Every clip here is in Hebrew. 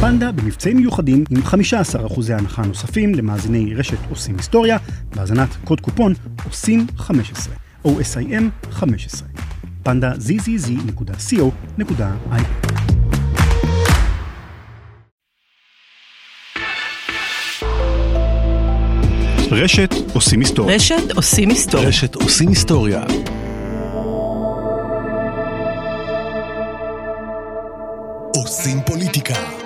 פנדה במבצעים מיוחדים עם 15% הנחה נוספים למאזיני רשת עושים היסטוריה, בהאזנת קוד קופון עושים 15, OSIM 15. פנדה zzz.co.il רשת עושים היסטוריה. רשת עושים היסטוריה. רשת עושים היסטוריה. עושים פוליטיקה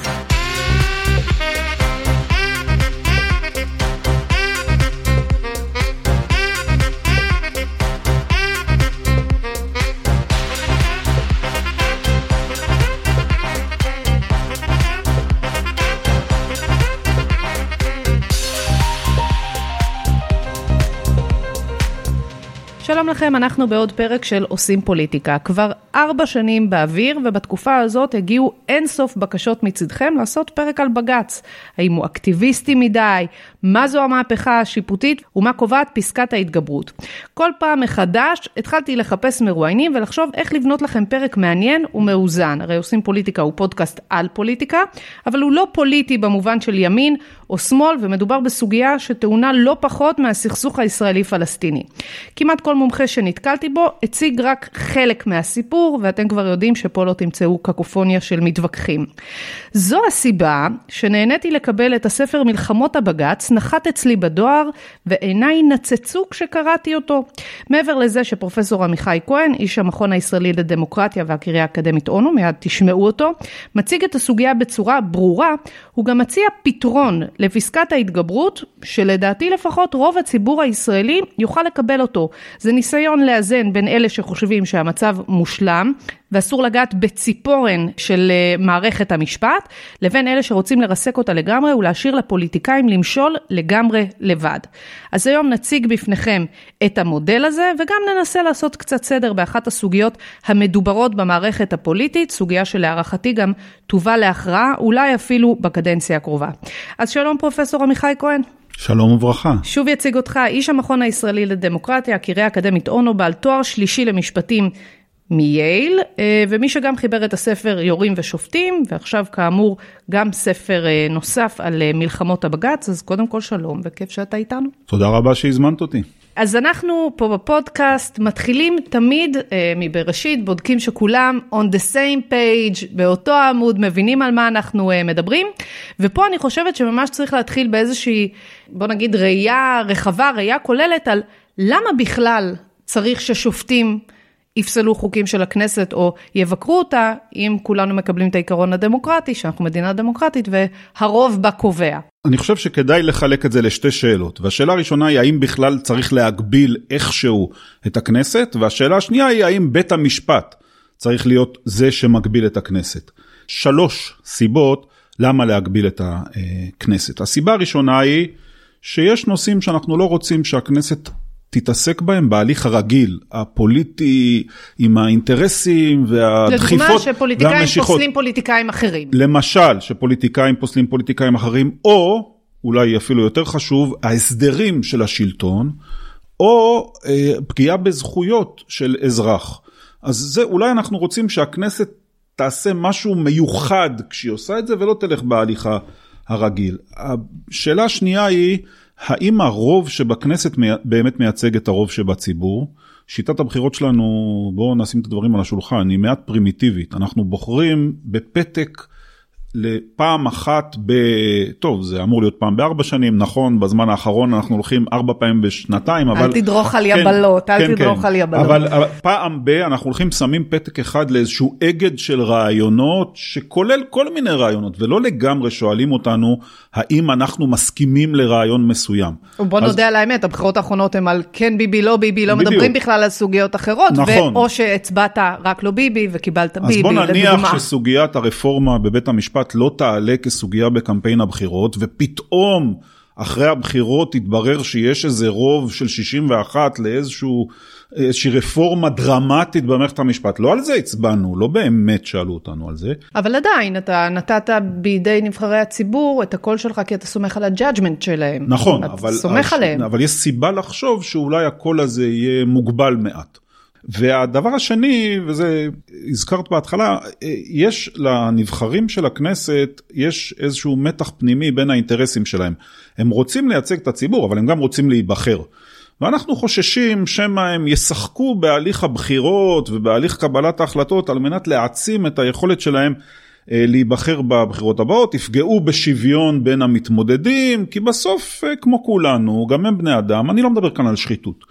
דפנה שלום לכם, אנחנו בעוד פרק של עושים פוליטיקה. כבר ארבע שנים באוויר, ובתקופה הזאת הגיעו אינסוף בקשות מצדכם לעשות פרק על בג"ץ. האם הוא אקטיביסטי מדי? מה זו המהפכה השיפוטית? ומה קובעת פסקת ההתגברות? כל פעם מחדש התחלתי לחפש מרואיינים ולחשוב איך לבנות לכם פרק מעניין ומאוזן. הרי עושים פוליטיקה הוא פודקאסט על פוליטיקה, אבל הוא לא פוליטי במובן של ימין או שמאל, ומדובר בסוגיה שטעונה לא פחות מהסכסוך הישראלי-פלסטיני. כמעט כל מומחה שנתקלתי בו הציג רק חלק מהסיפור, ואתם כבר יודעים שפה לא תמצאו קקופוניה של מתווכחים. זו הסיבה שנהניתי לקבל את הספר מלחמות הבג"ץ, נחת אצלי בדואר, ועיניי נצצו כשקראתי אותו. מעבר לזה שפרופסור עמיחי כהן, איש המכון הישראלי לדמוקרטיה והקריה האקדמית אונו, מיד תשמעו אותו, מציג את הסוגיה בצורה ברורה, הוא גם מציע פתרון לפסקת ההתגברות, שלדעתי לפחות רוב הציבור הישראלי יוכל לקבל אותו. זה ניסיון לאזן בין אלה שחושבים שהמצב מושלם, ואסור לגעת בציפורן של אה, מערכת המשפט, לבין אלה שרוצים לרסק אותה לגמרי ולהשאיר לפוליטיקאים למשול לגמרי לבד. אז היום נציג בפניכם את המודל הזה, וגם ננסה לעשות קצת סדר באחת הסוגיות המדוברות במערכת הפוליטית, סוגיה שלהערכתי גם תובא להכרעה, אולי אפילו בקדנציה הקרובה. אז שלום פרופסור עמיחי כהן. שלום וברכה. שוב יציג אותך איש המכון הישראלי לדמוקרטיה, הקריה האקדמית אונו, בעל תואר שלישי למשפטים מייל, אה, ומי שגם חיבר את הספר יורים ושופטים, ועכשיו כאמור גם ספר אה, נוסף על אה, מלחמות הבג"ץ, אז קודם כל שלום וכיף שאתה איתנו. תודה רבה שהזמנת אותי. אז אנחנו פה בפודקאסט מתחילים תמיד אה, מבראשית, בודקים שכולם on the same page, באותו עמוד, מבינים על מה אנחנו אה, מדברים, ופה אני חושבת שממש צריך להתחיל באיזושהי, בוא נגיד ראייה רחבה, ראייה כוללת על למה בכלל צריך ששופטים יפסלו חוקים של הכנסת או יבקרו אותה, אם כולנו מקבלים את העיקרון הדמוקרטי, שאנחנו מדינה דמוקרטית והרוב בה קובע. אני חושב שכדאי לחלק את זה לשתי שאלות, והשאלה הראשונה היא האם בכלל צריך להגביל איכשהו את הכנסת, והשאלה השנייה היא האם בית המשפט צריך להיות זה שמגביל את הכנסת. שלוש סיבות למה להגביל את הכנסת. הסיבה הראשונה היא שיש נושאים שאנחנו לא רוצים שהכנסת תתעסק בהם בהליך הרגיל, הפוליטי, עם האינטרסים והדחיפות לדוגמה שפוליטיקאים פוסלים פוליטיקאים אחרים. למשל, שפוליטיקאים פוסלים פוליטיקאים אחרים, או, אולי אפילו יותר חשוב, ההסדרים של השלטון, או אה, פגיעה בזכויות של אזרח. אז זה, אולי אנחנו רוצים שהכנסת תעשה משהו מיוחד כשהיא עושה את זה, ולא תלך בהליכה הרגיל. השאלה השנייה היא, האם הרוב שבכנסת באמת מייצג את הרוב שבציבור? שיטת הבחירות שלנו, בואו נשים את הדברים על השולחן, היא מעט פרימיטיבית. אנחנו בוחרים בפתק לפעם אחת ב... טוב, זה אמור להיות פעם בארבע שנים, נכון, בזמן האחרון אנחנו הולכים ארבע פעמים בשנתיים, אבל... אל תדרוך על כן, יבלות, כן, אל כן, תדרוך כן. על יבלות. אבל פעם ב... אנחנו הולכים, שמים פתק אחד לאיזשהו אגד של רעיונות, שכולל כל מיני רעיונות, ולא לגמרי שואלים אותנו האם אנחנו מסכימים לרעיון מסוים. בוא אז... נודה על האמת, הבחירות האחרונות הן על כן ביבי, לא ביבי, לא בדיוק. מדברים בכלל על סוגיות אחרות, נכון. או שהצבעת רק לא ביבי וקיבלת ביבי, אז בוא נניח לדוגמה. שסוגיית הרפורמה בבית המשפט המשפט לא תעלה כסוגיה בקמפיין הבחירות, ופתאום אחרי הבחירות יתברר שיש איזה רוב של 61 לאיזשהו... איזושהי רפורמה דרמטית במערכת המשפט. לא על זה הצבענו, לא באמת שאלו אותנו על זה. אבל עדיין, אתה נתת בידי נבחרי הציבור את הקול שלך כי אתה סומך על ה-judgment שלהם. נכון, אבל... סומך אבל, עליהם. אבל יש סיבה לחשוב שאולי הקול הזה יהיה מוגבל מעט. והדבר השני, וזה הזכרת בהתחלה, יש לנבחרים של הכנסת, יש איזשהו מתח פנימי בין האינטרסים שלהם. הם רוצים לייצג את הציבור, אבל הם גם רוצים להיבחר. ואנחנו חוששים שמא הם ישחקו בהליך הבחירות ובהליך קבלת ההחלטות על מנת להעצים את היכולת שלהם אה, להיבחר בבחירות הבאות, יפגעו בשוויון בין המתמודדים, כי בסוף, אה, כמו כולנו, גם הם בני אדם, אני לא מדבר כאן על שחיתות.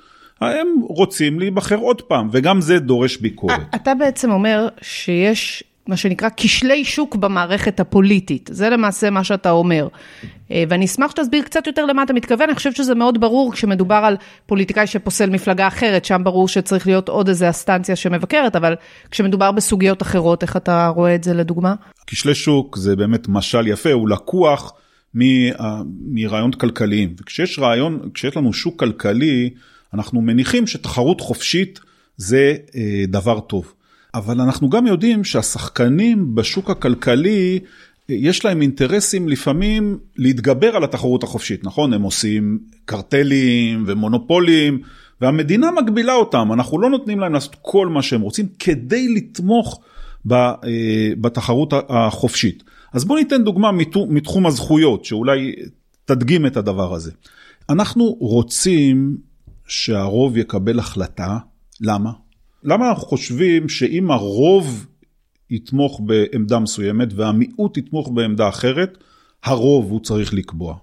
הם רוצים להיבחר עוד פעם, וגם זה דורש ביקורת. אתה בעצם אומר שיש מה שנקרא כשלי שוק במערכת הפוליטית, זה למעשה מה שאתה אומר. אה, ואני אשמח שתסביר קצת יותר למה אתה מתכוון, אני חושבת שזה מאוד ברור כשמדובר על פוליטיקאי שפוסל מפלגה אחרת, שם ברור שצריך להיות עוד איזה אסטנציה שמבקרת, אבל כשמדובר בסוגיות אחרות, איך אתה רואה את זה לדוגמה? כשלי שוק זה באמת משל יפה, הוא לקוח מרעיונות כלכליים. וכשיש רעיון, כשיש לנו שוק כלכלי, אנחנו מניחים שתחרות חופשית זה אה, דבר טוב. אבל אנחנו גם יודעים שהשחקנים בשוק הכלכלי, יש להם אינטרסים לפעמים להתגבר על התחרות החופשית, נכון? הם עושים קרטלים ומונופולים, והמדינה מגבילה אותם, אנחנו לא נותנים להם לעשות כל מה שהם רוצים כדי לתמוך אה, בתחרות החופשית. אז בואו ניתן דוגמה מתחום הזכויות, שאולי תדגים את הדבר הזה. אנחנו רוצים שהרוב יקבל החלטה, למה? למה אנחנו חושבים שאם הרוב יתמוך בעמדה מסוימת והמיעוט יתמוך בעמדה אחרת, הרוב הוא צריך לקבוע?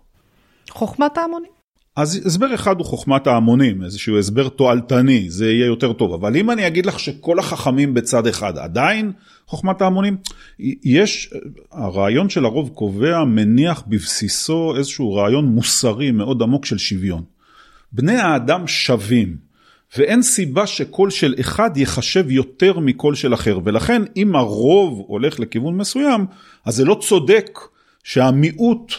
חוכמת ההמונים. אז הסבר אחד הוא חוכמת ההמונים, איזשהו הסבר תועלתני, זה יהיה יותר טוב. אבל אם אני אגיד לך שכל החכמים בצד אחד, עדיין חוכמת ההמונים? יש, הרעיון של הרוב קובע מניח בבסיסו איזשהו רעיון מוסרי מאוד עמוק של שוויון. בני האדם שווים. ואין סיבה שקול של אחד ייחשב יותר מקול של אחר, ולכן אם הרוב הולך לכיוון מסוים, אז זה לא צודק שהמיעוט,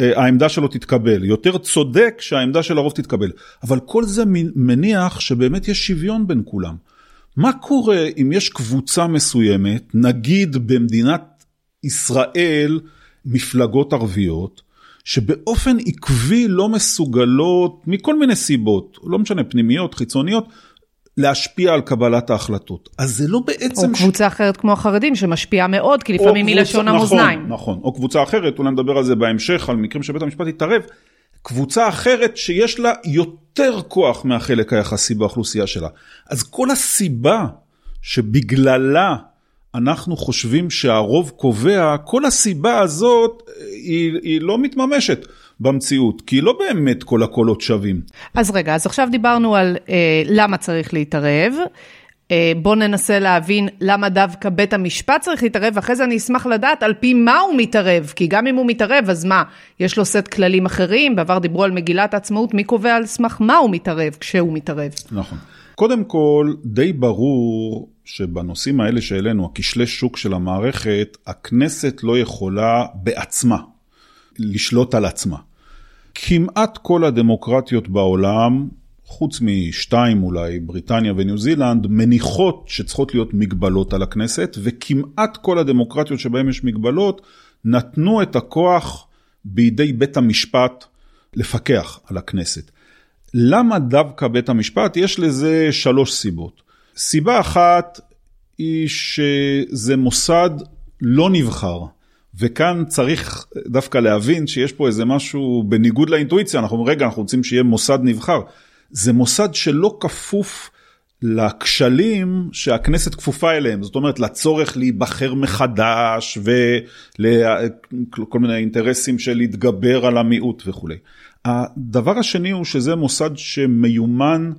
אה, העמדה שלו תתקבל, יותר צודק שהעמדה של הרוב תתקבל, אבל כל זה מניח שבאמת יש שוויון בין כולם. מה קורה אם יש קבוצה מסוימת, נגיד במדינת ישראל, מפלגות ערביות, שבאופן עקבי לא מסוגלות, מכל מיני סיבות, לא משנה, פנימיות, חיצוניות, להשפיע על קבלת ההחלטות. אז זה לא בעצם... או קבוצה ש... אחרת כמו החרדים שמשפיעה מאוד, כי לפעמים היא לשון המאזניים. נכון, נכון. או קבוצה אחרת, אולי נדבר על זה בהמשך, על מקרים שבית המשפט יתערב. קבוצה אחרת שיש לה יותר כוח מהחלק היחסי באוכלוסייה שלה. אז כל הסיבה שבגללה אנחנו חושבים שהרוב קובע, כל הסיבה הזאת היא, היא לא מתממשת במציאות, כי לא באמת כל הקולות שווים. אז רגע, אז עכשיו דיברנו על אה, למה צריך להתערב. אה, בואו ננסה להבין למה דווקא בית המשפט צריך להתערב, ואחרי זה אני אשמח לדעת על פי מה הוא מתערב, כי גם אם הוא מתערב, אז מה, יש לו סט כללים אחרים, בעבר דיברו על מגילת העצמאות, מי קובע על סמך מה הוא מתערב כשהוא מתערב? נכון. קודם כל, די ברור שבנושאים האלה שהעלינו, הכשלי שוק של המערכת, הכנסת לא יכולה בעצמה לשלוט על עצמה. כמעט כל הדמוקרטיות בעולם, חוץ משתיים אולי, בריטניה וניו זילנד, מניחות שצריכות להיות מגבלות על הכנסת, וכמעט כל הדמוקרטיות שבהן יש מגבלות, נתנו את הכוח בידי בית המשפט לפקח על הכנסת. למה דווקא בית המשפט? יש לזה שלוש סיבות. סיבה אחת היא שזה מוסד לא נבחר, וכאן צריך דווקא להבין שיש פה איזה משהו בניגוד לאינטואיציה, אנחנו אומרים רגע אנחנו רוצים שיהיה מוסד נבחר, זה מוסד שלא כפוף לכשלים שהכנסת כפופה אליהם, זאת אומרת לצורך להיבחר מחדש ולכל מיני אינטרסים של להתגבר על המיעוט וכולי. הדבר השני הוא שזה מוסד שמיומן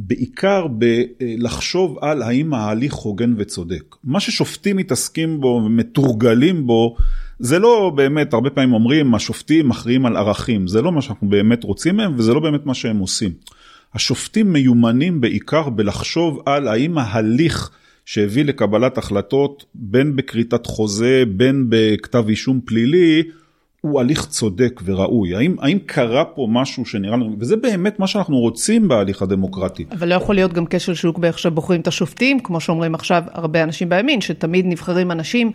בעיקר בלחשוב על האם ההליך הוגן וצודק. מה ששופטים מתעסקים בו ומתורגלים בו, זה לא באמת, הרבה פעמים אומרים, השופטים מכריעים על ערכים, זה לא מה שאנחנו באמת רוצים מהם וזה לא באמת מה שהם עושים. השופטים מיומנים בעיקר בלחשוב על האם ההליך שהביא לקבלת החלטות, בין בכריתת חוזה, בין בכתב אישום פלילי, הוא הליך צודק וראוי? האם, האם קרה פה משהו שנראה לנו, וזה באמת מה שאנחנו רוצים בהליך הדמוקרטי. אבל לא יכול להיות גם כשל שוק באיך שבוחרים את השופטים, כמו שאומרים עכשיו הרבה אנשים בימין, שתמיד נבחרים אנשים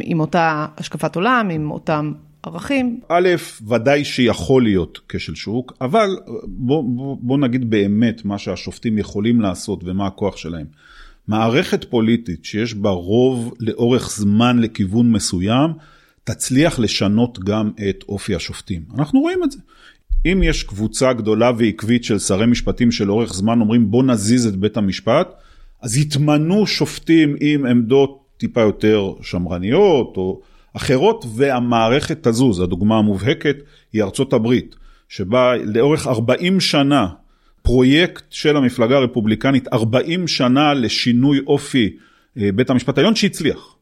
עם אותה השקפת עולם, עם אותם ערכים. א', ודאי שיכול להיות כשל שוק, אבל בוא, בוא, בוא נגיד באמת מה שהשופטים יכולים לעשות ומה הכוח שלהם. מערכת פוליטית שיש בה רוב לאורך זמן לכיוון מסוים, תצליח לשנות גם את אופי השופטים. אנחנו רואים את זה. אם יש קבוצה גדולה ועקבית של שרי משפטים שלאורך זמן אומרים בוא נזיז את בית המשפט, אז יתמנו שופטים עם עמדות טיפה יותר שמרניות או אחרות והמערכת תזוז. הדוגמה המובהקת היא ארצות הברית, שבה לאורך 40 שנה פרויקט של המפלגה הרפובליקנית, 40 שנה לשינוי אופי אה, בית המשפט העליון שהצליח.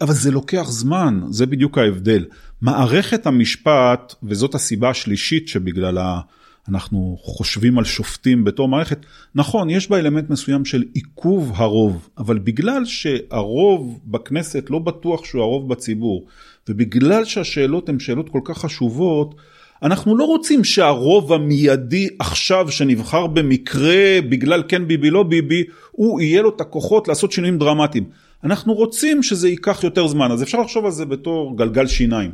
אבל זה לוקח זמן, זה בדיוק ההבדל. מערכת המשפט, וזאת הסיבה השלישית שבגללה אנחנו חושבים על שופטים בתור מערכת, נכון, יש בה אלמנט מסוים של עיכוב הרוב, אבל בגלל שהרוב בכנסת לא בטוח שהוא הרוב בציבור, ובגלל שהשאלות הן שאלות כל כך חשובות, אנחנו לא רוצים שהרוב המיידי עכשיו שנבחר במקרה בגלל כן ביבי לא ביבי, הוא יהיה לו את הכוחות לעשות שינויים דרמטיים. אנחנו רוצים שזה ייקח יותר זמן, אז אפשר לחשוב על זה בתור גלגל שיניים.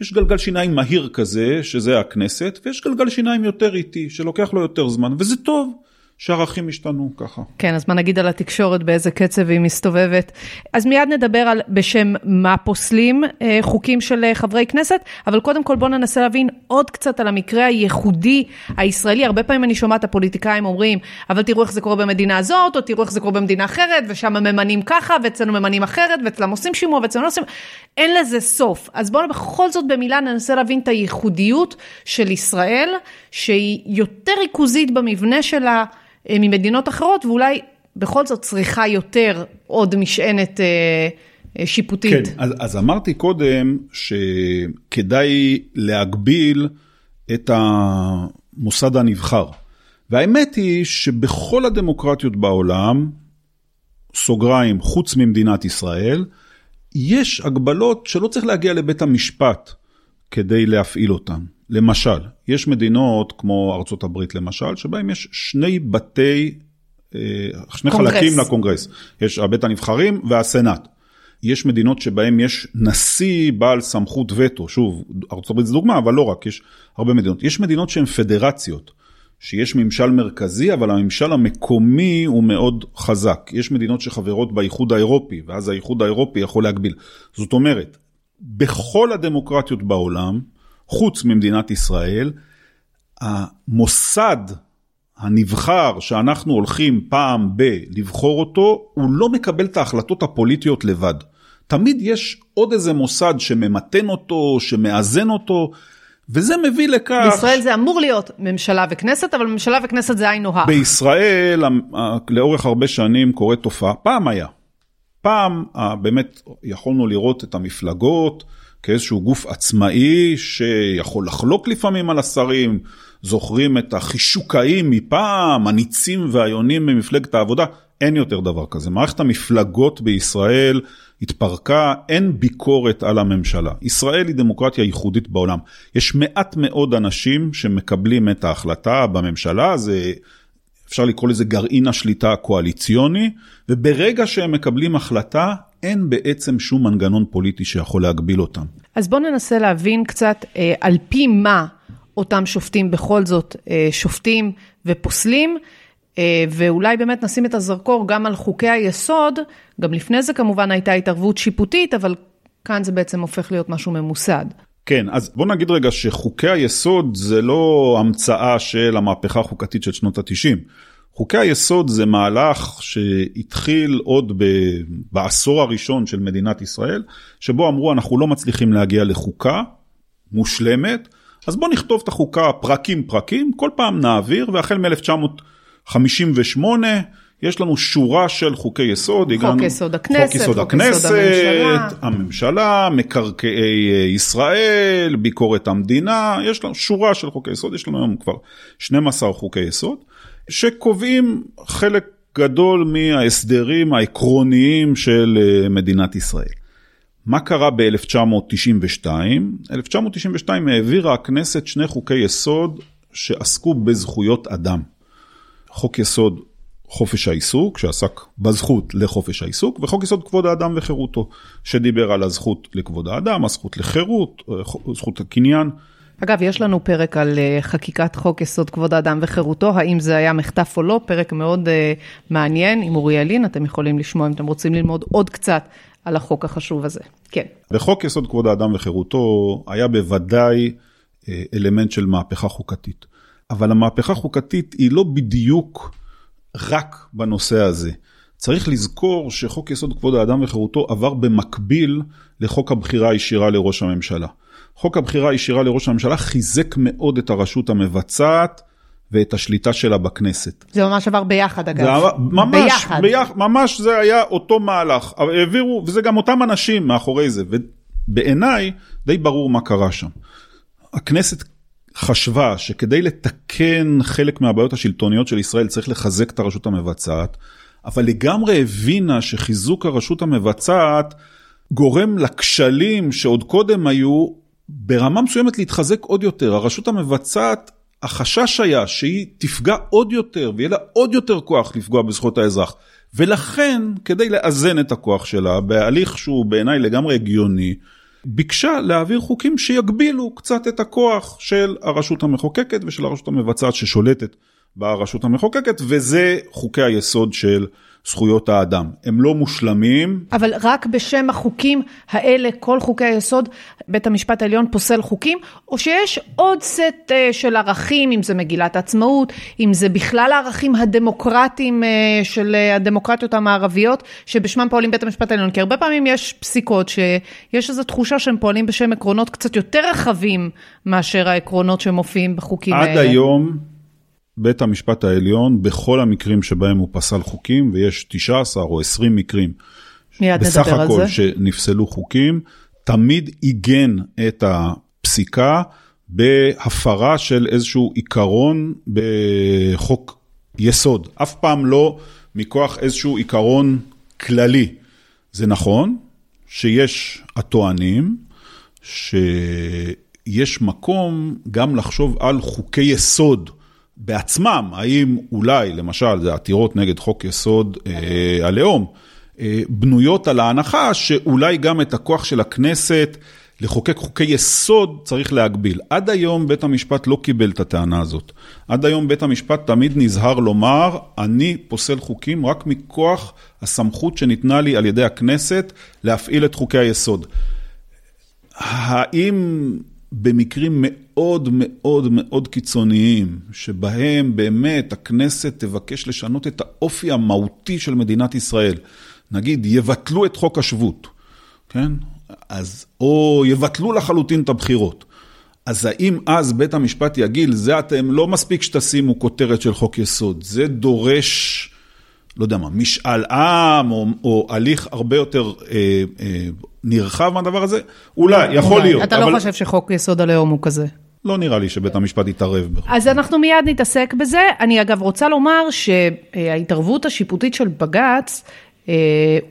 יש גלגל שיניים מהיר כזה, שזה הכנסת, ויש גלגל שיניים יותר איטי, שלוקח לו יותר זמן, וזה טוב. שערכים השתנו ככה. כן, אז מה נגיד על התקשורת, באיזה קצב היא מסתובבת. אז מיד נדבר על בשם מה פוסלים אה, חוקים של אה, חברי כנסת, אבל קודם כל בואו ננסה להבין עוד קצת על המקרה הייחודי הישראלי. הרבה פעמים אני שומעת הפוליטיקאים אומרים, אבל תראו איך זה קורה במדינה הזאת, או תראו איך זה קורה במדינה אחרת, ושם ממנים ככה, ואצלנו ממנים אחרת, ואצלם עושים שימוע, ואצלנו לא עושים... אין לזה סוף. אז בואו בכל זאת במילה ננסה להבין את הייחודיות של ישראל, שהיא יותר ריכוזית במבנה שלה. אה, ממדינות אחרות, ואולי בכל זאת צריכה יותר עוד משענת אה, אה, שיפוטית. כן, אז, אז אמרתי קודם שכדאי להגביל את המוסד הנבחר. והאמת היא שבכל הדמוקרטיות בעולם, סוגריים, חוץ ממדינת ישראל, יש הגבלות שלא צריך להגיע לבית המשפט כדי להפעיל אותן. למשל, יש מדינות כמו ארצות הברית למשל, שבהם יש שני בתי, אה, שני קונגרס. חלקים לקונגרס. יש בית הנבחרים והסנאט. יש מדינות שבהם יש נשיא בעל סמכות וטו, שוב, ארצות הברית זו דוגמה, אבל לא רק, יש הרבה מדינות. יש מדינות שהן פדרציות, שיש ממשל מרכזי, אבל הממשל המקומי הוא מאוד חזק. יש מדינות שחברות באיחוד האירופי, ואז האיחוד האירופי יכול להגביל. זאת אומרת, בכל הדמוקרטיות בעולם, חוץ ממדינת ישראל, המוסד הנבחר שאנחנו הולכים פעם ב- לבחור אותו, הוא לא מקבל את ההחלטות הפוליטיות לבד. תמיד יש עוד איזה מוסד שממתן אותו, שמאזן אותו, וזה מביא לכך... בישראל זה אמור להיות ממשלה וכנסת, אבל ממשלה וכנסת זה היינו הך. בישראל, לאורך הרבה שנים קורית תופעה, פעם היה. פעם באמת יכולנו לראות את המפלגות, כאיזשהו גוף עצמאי שיכול לחלוק לפעמים על השרים, זוכרים את החישוקאים מפעם, הניצים והיונים במפלגת העבודה, אין יותר דבר כזה. מערכת המפלגות בישראל התפרקה, אין ביקורת על הממשלה. ישראל היא דמוקרטיה ייחודית בעולם. יש מעט מאוד אנשים שמקבלים את ההחלטה בממשלה, זה אפשר לקרוא לזה גרעין השליטה הקואליציוני, וברגע שהם מקבלים החלטה, אין בעצם שום מנגנון פוליטי שיכול להגביל אותם. אז בואו ננסה להבין קצת אה, על פי מה אותם שופטים בכל זאת אה, שופטים ופוסלים. אה, ואולי באמת נשים את הזרקור גם על חוקי היסוד, גם לפני זה כמובן הייתה התערבות שיפוטית, אבל כאן זה בעצם הופך להיות משהו ממוסד. כן, אז בוא נגיד רגע שחוקי היסוד זה לא המצאה של המהפכה החוקתית של שנות ה-90. חוקי היסוד זה מהלך שהתחיל עוד ב, בעשור הראשון של מדינת ישראל, שבו אמרו אנחנו לא מצליחים להגיע לחוקה מושלמת, אז בוא נכתוב את החוקה פרקים פרקים, כל פעם נעביר, והחל מ-1958 יש לנו שורה של חוקי יסוד. חוק הגענו, יסוד הכנסת, חוק יסוד חוק הכנסת, יסוד הממשלה. הממשלה, מקרקעי אה, ישראל, ביקורת המדינה, יש לנו שורה של חוקי יסוד, יש לנו היום כבר 12 חוקי יסוד. שקובעים חלק גדול מההסדרים העקרוניים של אה, מדינת ישראל. מה קרה ב-1992? 1992 העבירה הכנסת שני חוקי יסוד שעסקו בזכויות אדם. חוק יסוד חופש העיסוק, שעסק בזכות לחופש העיסוק, וחוק יסוד כבוד האדם וחירותו, שדיבר על הזכות לכבוד האדם, הזכות לחירות, זכות הקניין. אגב, יש לנו פרק על אה, חקיקת חוק יסוד כבוד האדם וחירותו, האם זה היה מחטף או לא, פרק מאוד uh, מעניין עם אורי ילין, אתם יכולים לשמוע אם אתם רוצים ללמוד עוד קצת על החוק החשוב הזה. כן. וחוק יסוד כבוד האדם וחירותו היה בוודאי אה, אלמנט של מהפכה חוקתית. אבל המהפכה החוקתית היא לא בדיוק רק בנושא הזה. צריך לזכור שחוק יסוד כבוד האדם וחירותו עבר במקביל לחוק הבחירה הישירה לראש הממשלה. חוק הבחירה הישירה לראש הממשלה חיזק מאוד את הרשות המבצעת ואת השליטה שלה בכנסת. זה ממש עבר ביחד אגב. זה ממש, ביחד. ביח, ממש זה היה אותו מהלך. העבירו, וזה גם אותם אנשים מאחורי זה, ובעיניי די ברור מה קרה שם. הכנסת חשבה שכדי לתקן חלק מהבעיות השלטוניות של ישראל צריך לחזק את הרשות המבצעת, אבל לגמרי הבינה שחיזוק הרשות המבצעת גורם לכשלים שעוד קודם היו ברמה מסוימת להתחזק עוד יותר. הרשות המבצעת, החשש היה שהיא תפגע עוד יותר ויהיה לה עוד יותר כוח לפגוע בזכויות האזרח. ולכן, כדי לאזן את הכוח שלה בהליך שהוא בעיניי לגמרי הגיוני, ביקשה להעביר חוקים שיגבילו קצת את הכוח של הרשות המחוקקת ושל הרשות המבצעת ששולטת ברשות המחוקקת, וזה חוקי היסוד של זכויות האדם. הם לא מושלמים. אבל רק בשם החוקים האלה, כל חוקי היסוד, בית המשפט העליון פוסל חוקים, או שיש עוד סט אה, של ערכים, אם זה מגילת העצמאות, אם זה בכלל הערכים הדמוקרטיים אה, של אה, הדמוקרטיות המערביות, שבשמם פועלים בית המשפט העליון, כי הרבה פעמים יש פסיקות שיש איזו תחושה שהם פועלים בשם עקרונות קצת יותר רחבים מאשר העקרונות שמופיעים בחוקים עד האלה. עד היום בית המשפט העליון, בכל המקרים שבהם הוא פסל חוקים, ויש 19 או 20 מקרים, בסך הכל שנפסלו חוקים, תמיד עיגן את הפסיקה בהפרה של איזשהו עיקרון בחוק יסוד. אף פעם לא מכוח איזשהו עיקרון כללי. זה נכון שיש הטוענים שיש מקום גם לחשוב על חוקי יסוד. בעצמם, האם אולי, למשל, זה עתירות נגד חוק יסוד אה, הלאום, אה, בנויות על ההנחה שאולי גם את הכוח של הכנסת לחוקק חוקי יסוד צריך להגביל. עד היום בית המשפט לא קיבל את הטענה הזאת. עד היום בית המשפט תמיד נזהר לומר, אני פוסל חוקים רק מכוח הסמכות שניתנה לי על ידי הכנסת להפעיל את חוקי היסוד. האם במקרים מאוד מאוד מאוד קיצוניים, שבהם באמת הכנסת תבקש לשנות את האופי המהותי של מדינת ישראל, נגיד יבטלו את חוק השבות, כן? אז, או יבטלו לחלוטין את הבחירות. אז האם אז בית המשפט יגיד, זה אתם לא מספיק שתשימו כותרת של חוק יסוד, זה דורש, לא יודע מה, משאל עם, או, או הליך הרבה יותר אה, אה, נרחב מהדבר הזה? אולי, יכול אולי. להיות. אתה לא אבל... לא חושב שחוק יסוד הלאום הוא כזה? לא נראה לי שבית המשפט יתערב. אז אנחנו מיד נתעסק בזה. אני אגב רוצה לומר שההתערבות השיפוטית של בג"ץ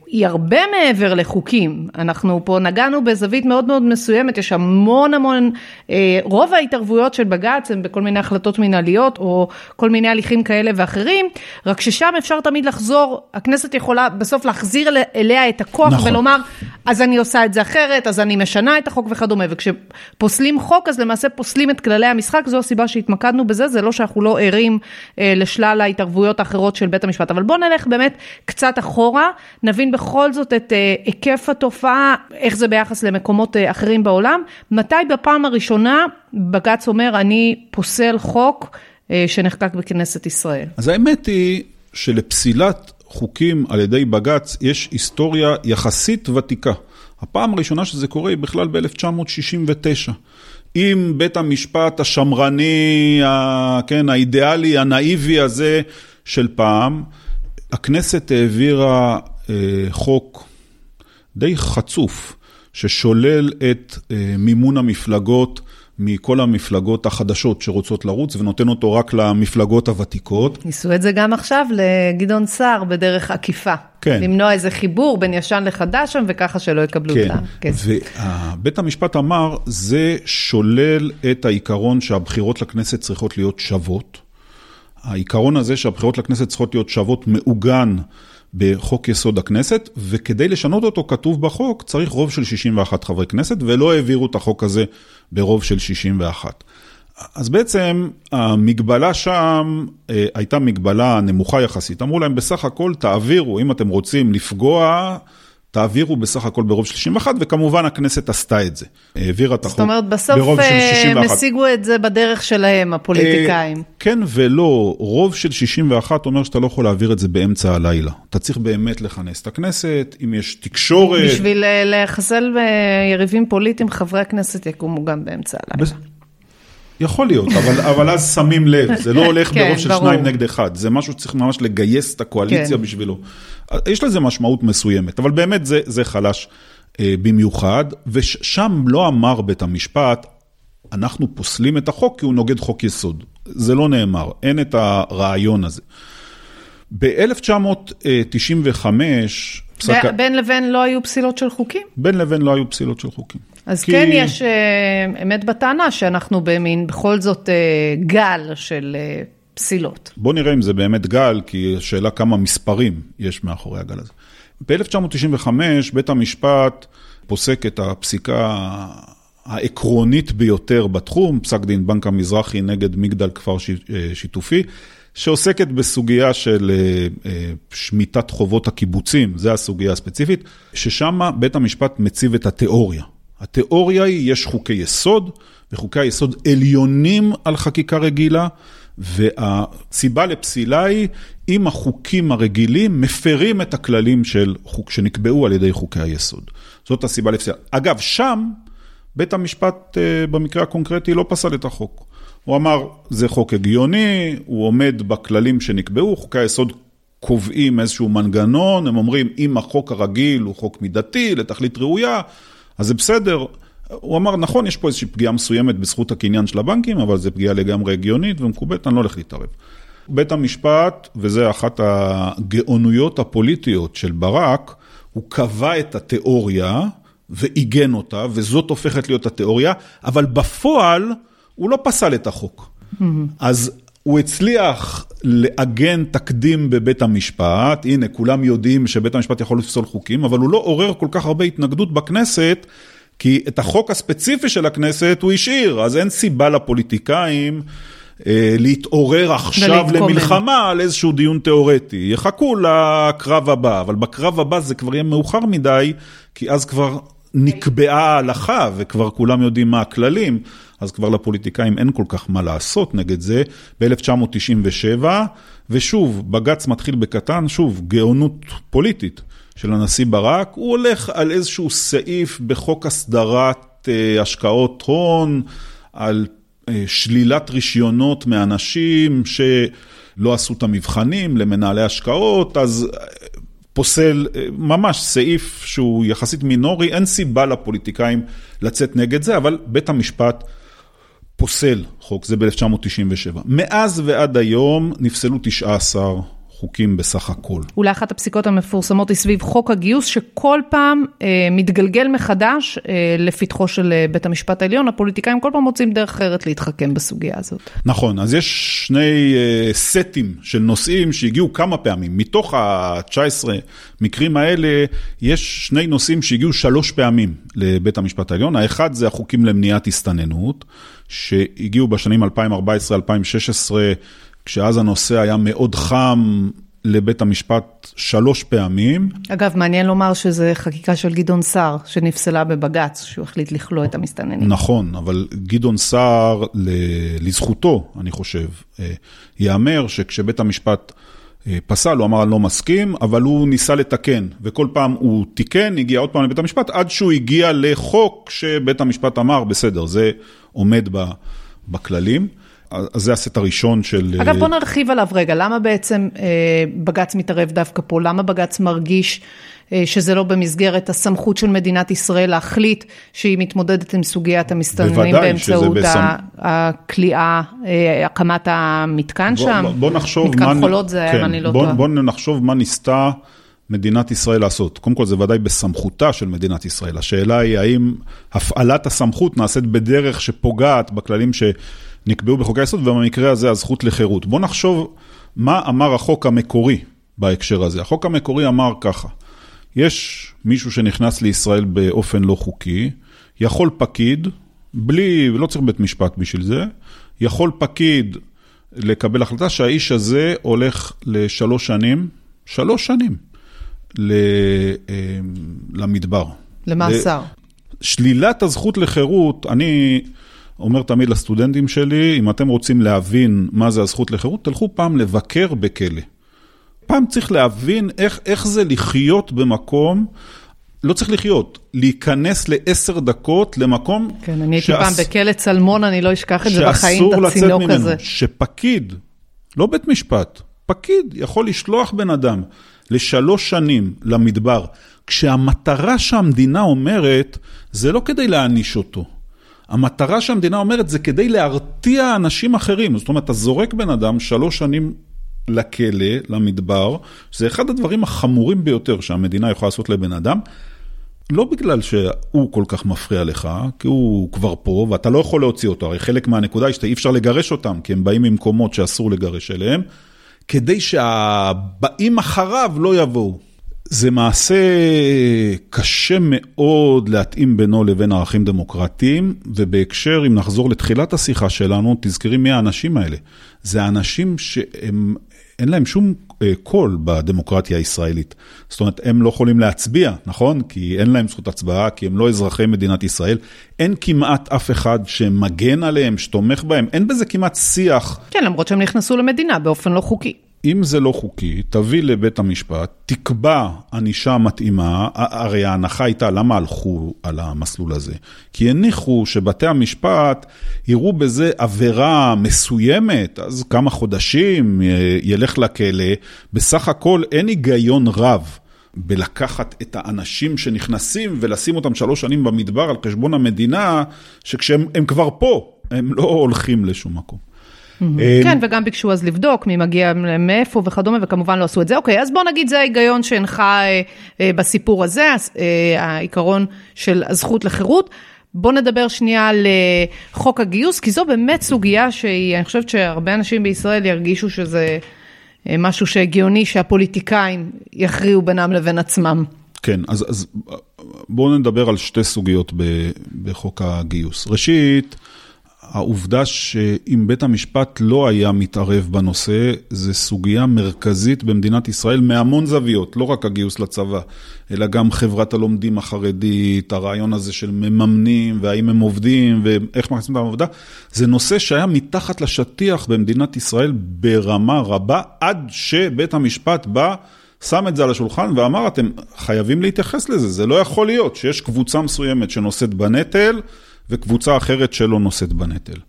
היא הרבה מעבר לחוקים, אנחנו פה נגענו בזווית מאוד מאוד מסוימת, יש המון המון, אה, רוב ההתערבויות של בג"ץ הן בכל מיני החלטות מנהליות או כל מיני הליכים כאלה ואחרים, רק ששם אפשר תמיד לחזור, הכנסת יכולה בסוף להחזיר אליה את הכוח נכון. ולומר, אז אני עושה את זה אחרת, אז אני משנה את החוק וכדומה, וכשפוסלים חוק אז למעשה פוסלים את כללי המשחק, זו הסיבה שהתמקדנו בזה, זה לא שאנחנו לא ערים אה, לשלל ההתערבויות האחרות של בית המשפט, אבל בואו נלך באמת קצת אחורה. נבין בכל זאת את אה, היקף התופעה, איך זה ביחס למקומות אה, אחרים בעולם. מתי בפעם הראשונה בג"ץ אומר, אני פוסל חוק אה, שנחקק בכנסת ישראל? אז האמת היא שלפסילת חוקים על ידי בג"ץ יש היסטוריה יחסית ותיקה. הפעם הראשונה שזה קורה היא בכלל ב-1969. אם בית המשפט השמרני, כן, האידיאלי, הנאיבי הזה של פעם, הכנסת העבירה אה, חוק די חצוף, ששולל את אה, מימון המפלגות מכל המפלגות החדשות שרוצות לרוץ, ונותן אותו רק למפלגות הוותיקות. ניסו את זה גם עכשיו לגדעון סער בדרך עקיפה. כן. למנוע איזה חיבור בין ישן לחדש שם, וככה שלא יקבלו כן. את הכסף. ובית המשפט אמר, זה שולל את העיקרון שהבחירות לכנסת צריכות להיות שוות. העיקרון הזה שהבחירות לכנסת צריכות להיות שוות מעוגן בחוק יסוד הכנסת, וכדי לשנות אותו כתוב בחוק, צריך רוב של 61 חברי כנסת, ולא העבירו את החוק הזה ברוב של 61. אז בעצם המגבלה שם אה, הייתה מגבלה נמוכה יחסית. אמרו להם בסך הכל תעבירו, אם אתם רוצים לפגוע, תעבירו בסך הכל ברוב של 61, וכמובן הכנסת עשתה את זה. העבירה את החוק זאת אומרת, בסוף ברוב של אה, 61. הם השיגו את זה בדרך שלהם, הפוליטיקאים. אה, כן ולא, רוב של 61 אומר שאתה לא יכול להעביר את זה באמצע הלילה. אתה צריך באמת לכנס את הכנסת, אם יש תקשורת. בשביל אה, לחסל אה, יריבים פוליטיים, חברי הכנסת יקומו גם באמצע הלילה. יכול להיות, אבל, אבל אז שמים לב, זה לא הולך כן, ברוב של ברור. שניים נגד אחד, זה משהו שצריך ממש לגייס את הקואליציה כן. בשבילו. יש לזה משמעות מסוימת, אבל באמת זה, זה חלש אה, במיוחד, ושם לא אמר בית המשפט, אנחנו פוסלים את החוק כי הוא נוגד חוק יסוד. זה לא נאמר, אין את הרעיון הזה. ב-1995, פסק... בין לבין לא היו פסילות של חוקים? בין לבין לא היו פסילות של חוקים. אז כי- כן יש אה, אמת בטענה שאנחנו במין, בכל זאת, אה, גל של אה, פסילות. בוא נראה אם זה באמת גל, כי השאלה כמה מספרים יש מאחורי הגל הזה. ב-1995 בית המשפט פוסק את הפסיקה העקרונית ביותר בתחום, פסק דין בנק המזרחי נגד מגדל כפר שיתופי, שעוסקת בסוגיה של שמיטת חובות הקיבוצים, זו הסוגיה הספציפית, ששם בית המשפט מציב את התיאוריה. התיאוריה היא, יש חוקי יסוד, וחוקי היסוד עליונים על חקיקה רגילה, והסיבה לפסילה היא אם החוקים הרגילים מפרים את הכללים של חוק, שנקבעו על ידי חוקי היסוד. זאת הסיבה לפסילה. אגב, שם בית המשפט אה, במקרה הקונקרטי לא פסל את החוק. הוא אמר, זה חוק הגיוני, הוא עומד בכללים שנקבעו, חוקי היסוד קובעים איזשהו מנגנון, הם אומרים, אם החוק הרגיל הוא חוק מידתי, לתכלית ראויה, אז זה בסדר. הוא אמר, נכון, יש פה איזושהי פגיעה מסוימת בזכות הקניין של הבנקים, אבל זו פגיעה לגמרי הגיונית ומקובלת, אני לא הולך להתערב. בית המשפט, וזה אחת הגאונויות הפוליטיות של ברק, הוא קבע את התיאוריה ועיגן אותה, וזאת הופכת להיות התיאוריה, אבל בפועל הוא לא פסל את החוק. אז הוא הצליח לעגן תקדים בבית המשפט, הנה כולם יודעים שבית המשפט יכול לפסול חוקים, אבל הוא לא עורר כל כך הרבה התנגדות בכנסת, כי את החוק הספציפי של הכנסת הוא השאיר, אז אין סיבה לפוליטיקאים אה, להתעורר עכשיו. למלחמה על איזשהו דיון תיאורטי. יחכו לקרב הבא, אבל בקרב הבא זה כבר יהיה מאוחר מדי, כי אז כבר נקבעה ההלכה וכבר כולם יודעים מה הכללים, אז כבר לפוליטיקאים אין כל כך מה לעשות נגד זה. ב-1997, ושוב, בג"ץ מתחיל בקטן, שוב, גאונות פוליטית של הנשיא ברק, הוא הולך על איזשהו סעיף בחוק הסדרת אה, השקעות הון, על אה, שלילת רישיונות מאנשים שלא עשו את המבחנים למנהלי השקעות, אז פוסל אה, ממש סעיף שהוא יחסית מינורי, אין סיבה לפוליטיקאים לצאת נגד זה, אבל בית המשפט פוסל חוק, זה ב-1997. מאז ועד היום נפסלו 19 חוקים בסך הכל. אולי אחת הפסיקות המפורסמות היא סביב חוק הגיוס, שכל פעם אה, מתגלגל מחדש אה, לפתחו של אה, בית המשפט העליון. הפוליטיקאים כל פעם מוצאים דרך אחרת להתחכם בסוגיה הזאת. נכון, אז יש שני uh, סטים של נושאים שהגיעו כמה פעמים. מתוך ה-19 מקרים האלה, יש שני נושאים שהגיעו שלוש פעמים לבית המשפט העליון. האחד זה החוקים למניעת הסתננות, שהגיעו בשנים 2014-2016, כשאז הנושא היה מאוד חם לבית המשפט שלוש פעמים. אגב, מעניין לומר שזו חקיקה של גדעון סער, שנפסלה בבג"ץ, שהוא החליט לכלוא את המסתננים. נכון, אבל גדעון סער, לזכותו, אני חושב, אה, ייאמר שכשבית המשפט אה, פסל, הוא אמר אני לא מסכים, אבל הוא ניסה לתקן, וכל פעם הוא תיקן, הגיע עוד פעם לבית המשפט, עד שהוא הגיע לחוק שבית המשפט אמר, בסדר, זה עומד בכללים. אז זה הסט הראשון של... אגב, בוא נרחיב עליו רגע, למה בעצם אה, בג"ץ מתערב דווקא פה? למה בג"ץ מרגיש אה, שזה לא במסגרת הסמכות של מדינת ישראל להחליט שהיא מתמודדת עם סוגיית המסתננים באמצעות בסמ- הכליאה, אה, הקמת המתקן בוא, שם? בוא, נחשוב מתקן מה... חולות זה כן, אם אני לא בוא, טועה. בוא נחשוב מה ניסתה מדינת ישראל לעשות. קודם כל, זה ודאי בסמכותה של מדינת ישראל. השאלה היא האם הפעלת הסמכות נעשית בדרך שפוגעת בכללים שנקבעו בחוקי היסוד, ובמקרה הזה הזכות לחירות. בואו נחשוב מה אמר החוק המקורי בהקשר הזה. החוק המקורי אמר ככה, יש מישהו שנכנס לישראל באופן לא חוקי, יכול פקיד, בלי, לא צריך בית משפט בשביל זה, יכול פקיד לקבל החלטה שהאיש הזה הולך לשלוש שנים, שלוש שנים, למדבר. למאסר. שלילת הזכות לחירות, אני אומר תמיד לסטודנטים שלי, אם אתם רוצים להבין מה זה הזכות לחירות, תלכו פעם לבקר בכלא. פעם צריך להבין איך, איך זה לחיות במקום, לא צריך לחיות, להיכנס לעשר דקות למקום... כן, אני הייתי פעם בכלא צלמון, אני לא אשכח את זה בחיים, את הצינוק ממנו, הזה. שפקיד, לא בית משפט, פקיד יכול לשלוח בן אדם לשלוש שנים למדבר, כשהמטרה שהמדינה אומרת, זה לא כדי להעניש אותו. המטרה שהמדינה אומרת זה כדי להרתיע אנשים אחרים. זאת אומרת, אתה זורק בן אדם שלוש שנים לכלא, למדבר, זה אחד הדברים החמורים ביותר שהמדינה יכולה לעשות לבן אדם. לא בגלל שהוא כל כך מפריע לך, כי הוא כבר פה ואתה לא יכול להוציא אותו, הרי חלק מהנקודה היא שאי אפשר לגרש אותם, כי הם באים ממקומות שאסור לגרש אליהם, כדי שהבאים אחריו לא יבואו. זה מעשה קשה מאוד להתאים בינו לבין ערכים דמוקרטיים, ובהקשר, אם נחזור לתחילת השיחה שלנו, תזכרי מי האנשים האלה. זה האנשים שהם אין להם שום קול בדמוקרטיה הישראלית. זאת אומרת, הם לא יכולים להצביע, נכון? כי אין להם זכות הצבעה, כי הם לא אזרחי מדינת ישראל. אין כמעט אף אחד שמגן עליהם, שתומך בהם, אין בזה כמעט שיח. כן, למרות שהם נכנסו למדינה באופן לא חוקי. אם זה לא חוקי, תביא לבית המשפט, תקבע ענישה מתאימה, הרי ההנחה הייתה למה הלכו על המסלול הזה. כי הניחו שבתי המשפט יראו בזה עבירה מסוימת, אז כמה חודשים ילך לכלא, בסך הכל אין היגיון רב. בלקחת את האנשים שנכנסים ולשים אותם שלוש שנים במדבר על חשבון המדינה, שכשהם כבר פה, הם לא הולכים לשום מקום. כן, וגם ביקשו אז לבדוק מי מגיע מאיפה וכדומה, וכמובן לא עשו את זה. אוקיי, אז בוא נגיד זה ההיגיון שהנחה אה, אה, בסיפור הזה, אה, העיקרון של הזכות לחירות. בוא נדבר שנייה על חוק הגיוס, כי זו באמת סוגיה שהיא, אני חושבת שהרבה אנשים בישראל ירגישו שזה משהו שהגיוני שהפוליטיקאים יכריעו בינם לבין עצמם. כן, אז, אז בואו נדבר על שתי סוגיות בחוק הגיוס. ראשית, העובדה שאם בית המשפט לא היה מתערב בנושא, זה סוגיה מרכזית במדינת ישראל מהמון זוויות, לא רק הגיוס לצבא, אלא גם חברת הלומדים החרדית, הרעיון הזה של מממנים, והאם הם עובדים, ואיך מכניסים אותם לעבודה, זה נושא שהיה מתחת לשטיח במדינת ישראל ברמה רבה, עד שבית המשפט בא, שם את זה על השולחן ואמר, אתם חייבים להתייחס לזה, זה לא יכול להיות שיש קבוצה מסוימת שנושאת בנטל, וקבוצה אחרת שלא נושאת בנטל.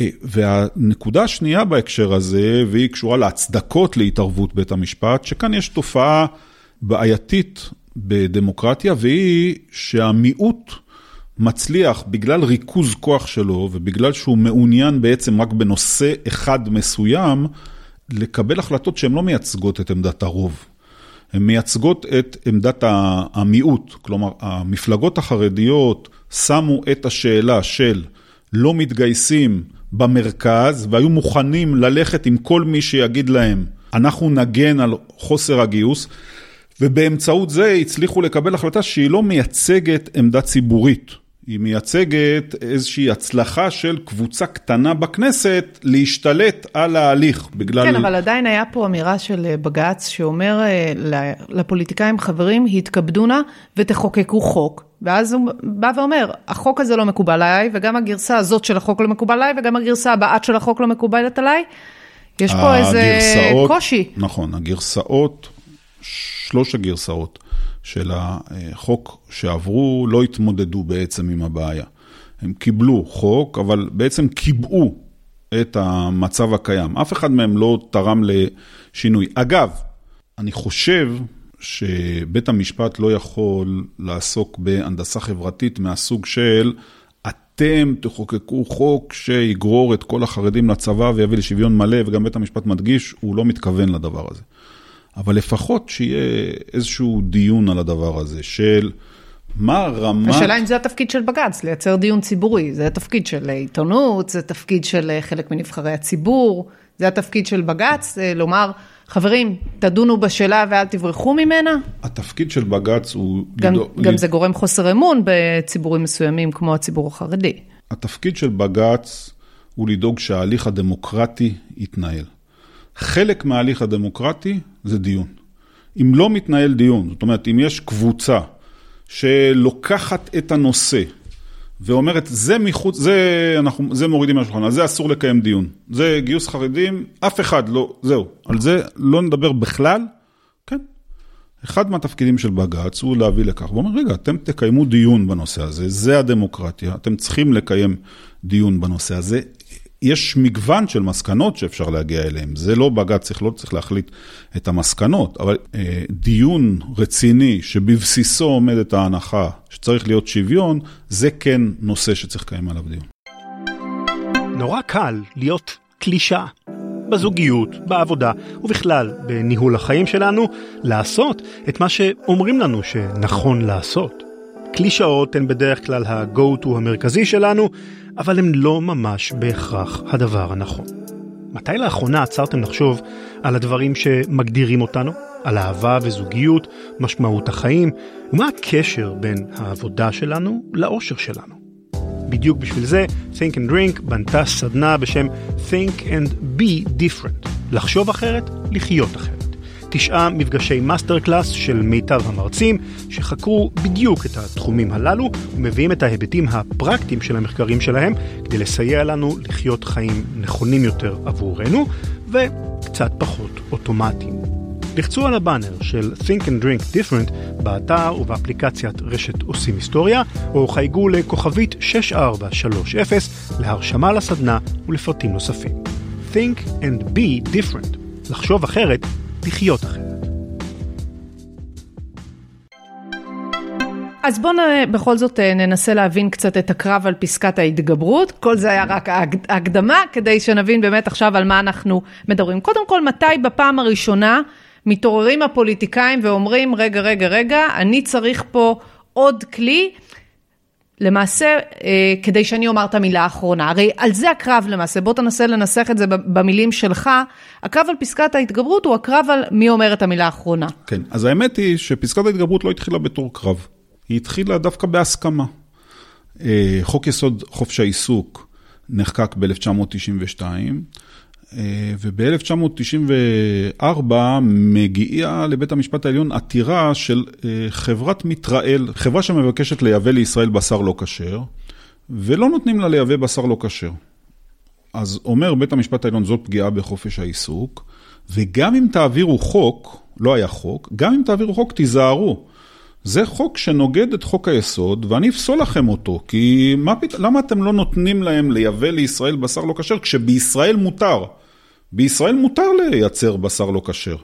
אה, והנקודה השנייה בהקשר הזה, והיא קשורה להצדקות להתערבות בית המשפט, שכאן יש תופעה בעייתית בדמוקרטיה, והיא שהמיעוט מצליח בגלל ריכוז כוח שלו, ובגלל שהוא מעוניין בעצם רק בנושא אחד מסוים, לקבל החלטות שהן לא מייצגות את עמדת הרוב. הן מייצגות את עמדת המיעוט, כלומר, המפלגות החרדיות שמו את השאלה של לא מתגייסים במרכז, והיו מוכנים ללכת עם כל מי שיגיד להם, אנחנו נגן על חוסר הגיוס, ובאמצעות זה הצליחו לקבל החלטה שהיא לא מייצגת עמדה ציבורית. היא מייצגת איזושהי הצלחה של קבוצה קטנה בכנסת להשתלט על ההליך בגלל... כן, אבל עדיין היה פה אמירה של אה, בג"ץ שאומר אה, לפוליטיקאים, חברים, התכבדו נא ותחוקקו חוק. ואז הוא בא ואומר, החוק הזה לא מקובל עליי, וגם הגרסה הזאת של החוק לא מקובל עליי, וגם הגרסה הבאת של החוק לא מקובלת עליי. יש פה איזה קושי. נכון, הגרסאות, שלוש הגרסאות. של החוק שעברו לא התמודדו בעצם עם הבעיה. הם קיבלו חוק, אבל בעצם קיבעו את המצב הקיים. אף אחד מהם לא תרם לשינוי. אגב, אני חושב שבית המשפט לא יכול לעסוק בהנדסה חברתית מהסוג של אתם תחוקקו חוק שיגרור את כל החרדים לצבא ויביא לשוויון מלא, וגם בית המשפט מדגיש, הוא לא מתכוון לדבר הזה. אבל לפחות שיהיה איזשהו דיון על הדבר הזה, של מה רמת... השאלה אם זה התפקיד של בג"ץ, לייצר דיון ציבורי. זה התפקיד של עיתונות, זה תפקיד של חלק מנבחרי הציבור, זה התפקיד של בג"ץ, לומר, חברים, תדונו בשאלה ואל תברחו ממנה. התפקיד של בג"ץ הוא... גם, לדאוג- גם זה גורם חוסר אמון בציבורים מסוימים, כמו הציבור החרדי. התפקיד של בג"ץ הוא לדאוג שההליך הדמוקרטי יתנהל. חלק מההליך הדמוקרטי זה דיון. אם לא מתנהל דיון, זאת אומרת, אם יש קבוצה שלוקחת את הנושא ואומרת, זה מחוץ, זה, אנחנו, זה מורידים מהשולחן, על זה אסור לקיים דיון. זה גיוס חרדים, אף אחד לא, זהו. על זה לא נדבר בכלל, כן. אחד מהתפקידים של בג"ץ הוא להביא לכך, הוא אומר, רגע, אתם תקיימו דיון בנושא הזה, זה הדמוקרטיה, אתם צריכים לקיים דיון בנושא הזה. יש מגוון של מסקנות שאפשר להגיע אליהן, זה לא בג"ץ, צריך, לא צריך להחליט את המסקנות, אבל אה, דיון רציני שבבסיסו עומדת ההנחה שצריך להיות שוויון, זה כן נושא שצריך לקיים עליו דיון. נורא קל להיות קלישאה. בזוגיות, בעבודה ובכלל בניהול החיים שלנו, לעשות את מה שאומרים לנו שנכון לעשות. קלישאות הן בדרך כלל ה-go-to המרכזי שלנו, אבל הן לא ממש בהכרח הדבר הנכון. מתי לאחרונה עצרתם לחשוב על הדברים שמגדירים אותנו? על אהבה וזוגיות, משמעות החיים, ומה הקשר בין העבודה שלנו לאושר שלנו? בדיוק בשביל זה, Think and Drink בנתה סדנה בשם Think and Be Different, לחשוב אחרת, לחיות אחרת. תשעה מפגשי master class של מיטב המרצים שחקרו בדיוק את התחומים הללו ומביאים את ההיבטים הפרקטיים של המחקרים שלהם כדי לסייע לנו לחיות חיים נכונים יותר עבורנו וקצת פחות אוטומטיים. לחצו על הבאנר של Think and Drink Different באתר ובאפליקציית רשת עושים היסטוריה, או חייגו לכוכבית 6430 להרשמה לסדנה ולפרטים נוספים. Think and be different. לחשוב אחרת, לחיות אחרת. אז בואו בכל זאת אה, ננסה להבין קצת את הקרב על פסקת ההתגברות. כל זה היה רק ההק- ההקדמה, כדי שנבין באמת עכשיו על מה אנחנו מדברים. קודם כל, מתי בפעם הראשונה מתעוררים הפוליטיקאים ואומרים, רגע, רגע, רגע, אני צריך פה עוד כלי, למעשה, אה, כדי שאני אומר את המילה האחרונה. הרי על זה הקרב למעשה, בוא תנסה לנסח את זה במילים שלך. הקרב על פסקת ההתגברות הוא הקרב על מי אומר את המילה האחרונה. כן, אז האמת היא שפסקת ההתגברות לא התחילה בתור קרב, היא התחילה דווקא בהסכמה. אה, חוק יסוד חופש העיסוק נחקק ב-1992, וב-1994 מגיעה לבית המשפט העליון עתירה של אה, חברת מיטראל, חברה שמבקשת לייבא לישראל בשר לא כשר, ולא נותנים לה לייבא בשר לא כשר. אז אומר בית המשפט העליון, זאת פגיעה בחופש העיסוק, וגם אם תעבירו חוק, לא היה חוק, גם אם תעבירו חוק, תיזהרו. זה חוק שנוגד את חוק היסוד, ואני אפסול לכם אותו, כי מה פת... למה אתם לא נותנים להם לייבא לישראל בשר לא כשר, כשבישראל מותר? בישראל מותר לייצר בשר לא כשר.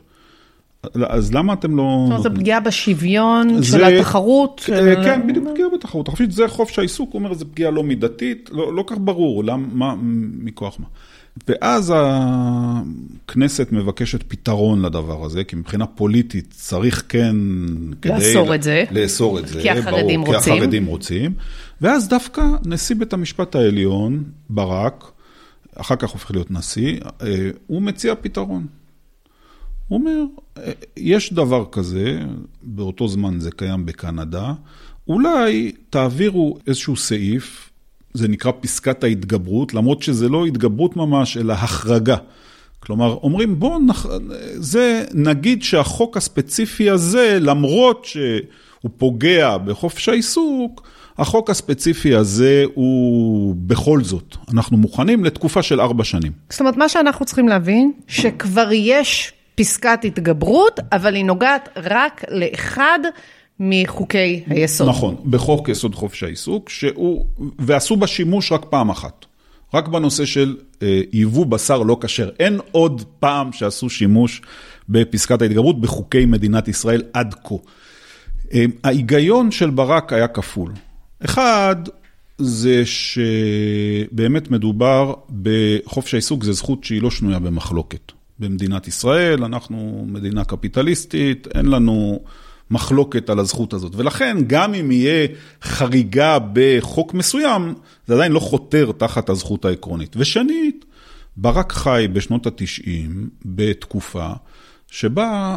אז למה אתם לא... זאת אומרת, זו? פגיעה בשוויון של זה- התחרות. אה, של- כן, בדיוק פגיעה בתחרות. אני חושב שזה חופש העיסוק, הוא אומר, זו פגיעה לא מידתית, לא לא כך ברור, למה, מה, מכוח מה. ואז הכנסת מבקשת פתרון לדבר הזה, כי מבחינה פוליטית צריך כן... לאסור את זה. לאסור את זה, כי החרדים ברור, רוצים. כי החרדים רוצים. ואז דווקא נשיא בית המשפט העליון, ברק, אחר כך הופך להיות נשיא, אה, הוא מציע פתרון. הוא אומר, "אה, יש דבר כזה, באותו זמן זה קיים בקנדה, אולי תעבירו איזשהו סעיף, זה נקרא פסקת ההתגברות, למרות שזה לא התגברות ממש, אלא החרגה. כלומר, אומרים, בואו, נח... זה, נגיד שהחוק הספציפי הזה, למרות שהוא פוגע בחופש העיסוק, החוק הספציפי הזה הוא בכל זאת, אנחנו מוכנים לתקופה של ארבע שנים. זאת אומרת, מה שאנחנו צריכים להבין, שכבר יש פסקת התגברות, אבל היא נוגעת רק לאחד מחוקי היסוד. נכון, בחוק יסוד חופש העיסוק, שהוא, ועשו בה שימוש רק פעם אחת. רק בנושא של אה, יבוא בשר לא כשר. אין עוד פעם שעשו שימוש בפסקת ההתגברות בחוקי מדינת ישראל עד כה. אה, ההיגיון של ברק היה כפול. אחד, זה שבאמת מדובר בחופש העיסוק, זו זכות שהיא לא שנויה במחלוקת. במדינת ישראל, אנחנו מדינה קפיטליסטית, אין לנו מחלוקת על הזכות הזאת. ולכן, גם אם יהיה חריגה בחוק מסוים, זה עדיין לא חותר תחת הזכות העקרונית. ושנית, ברק חי בשנות ה-90 בתקופה שבה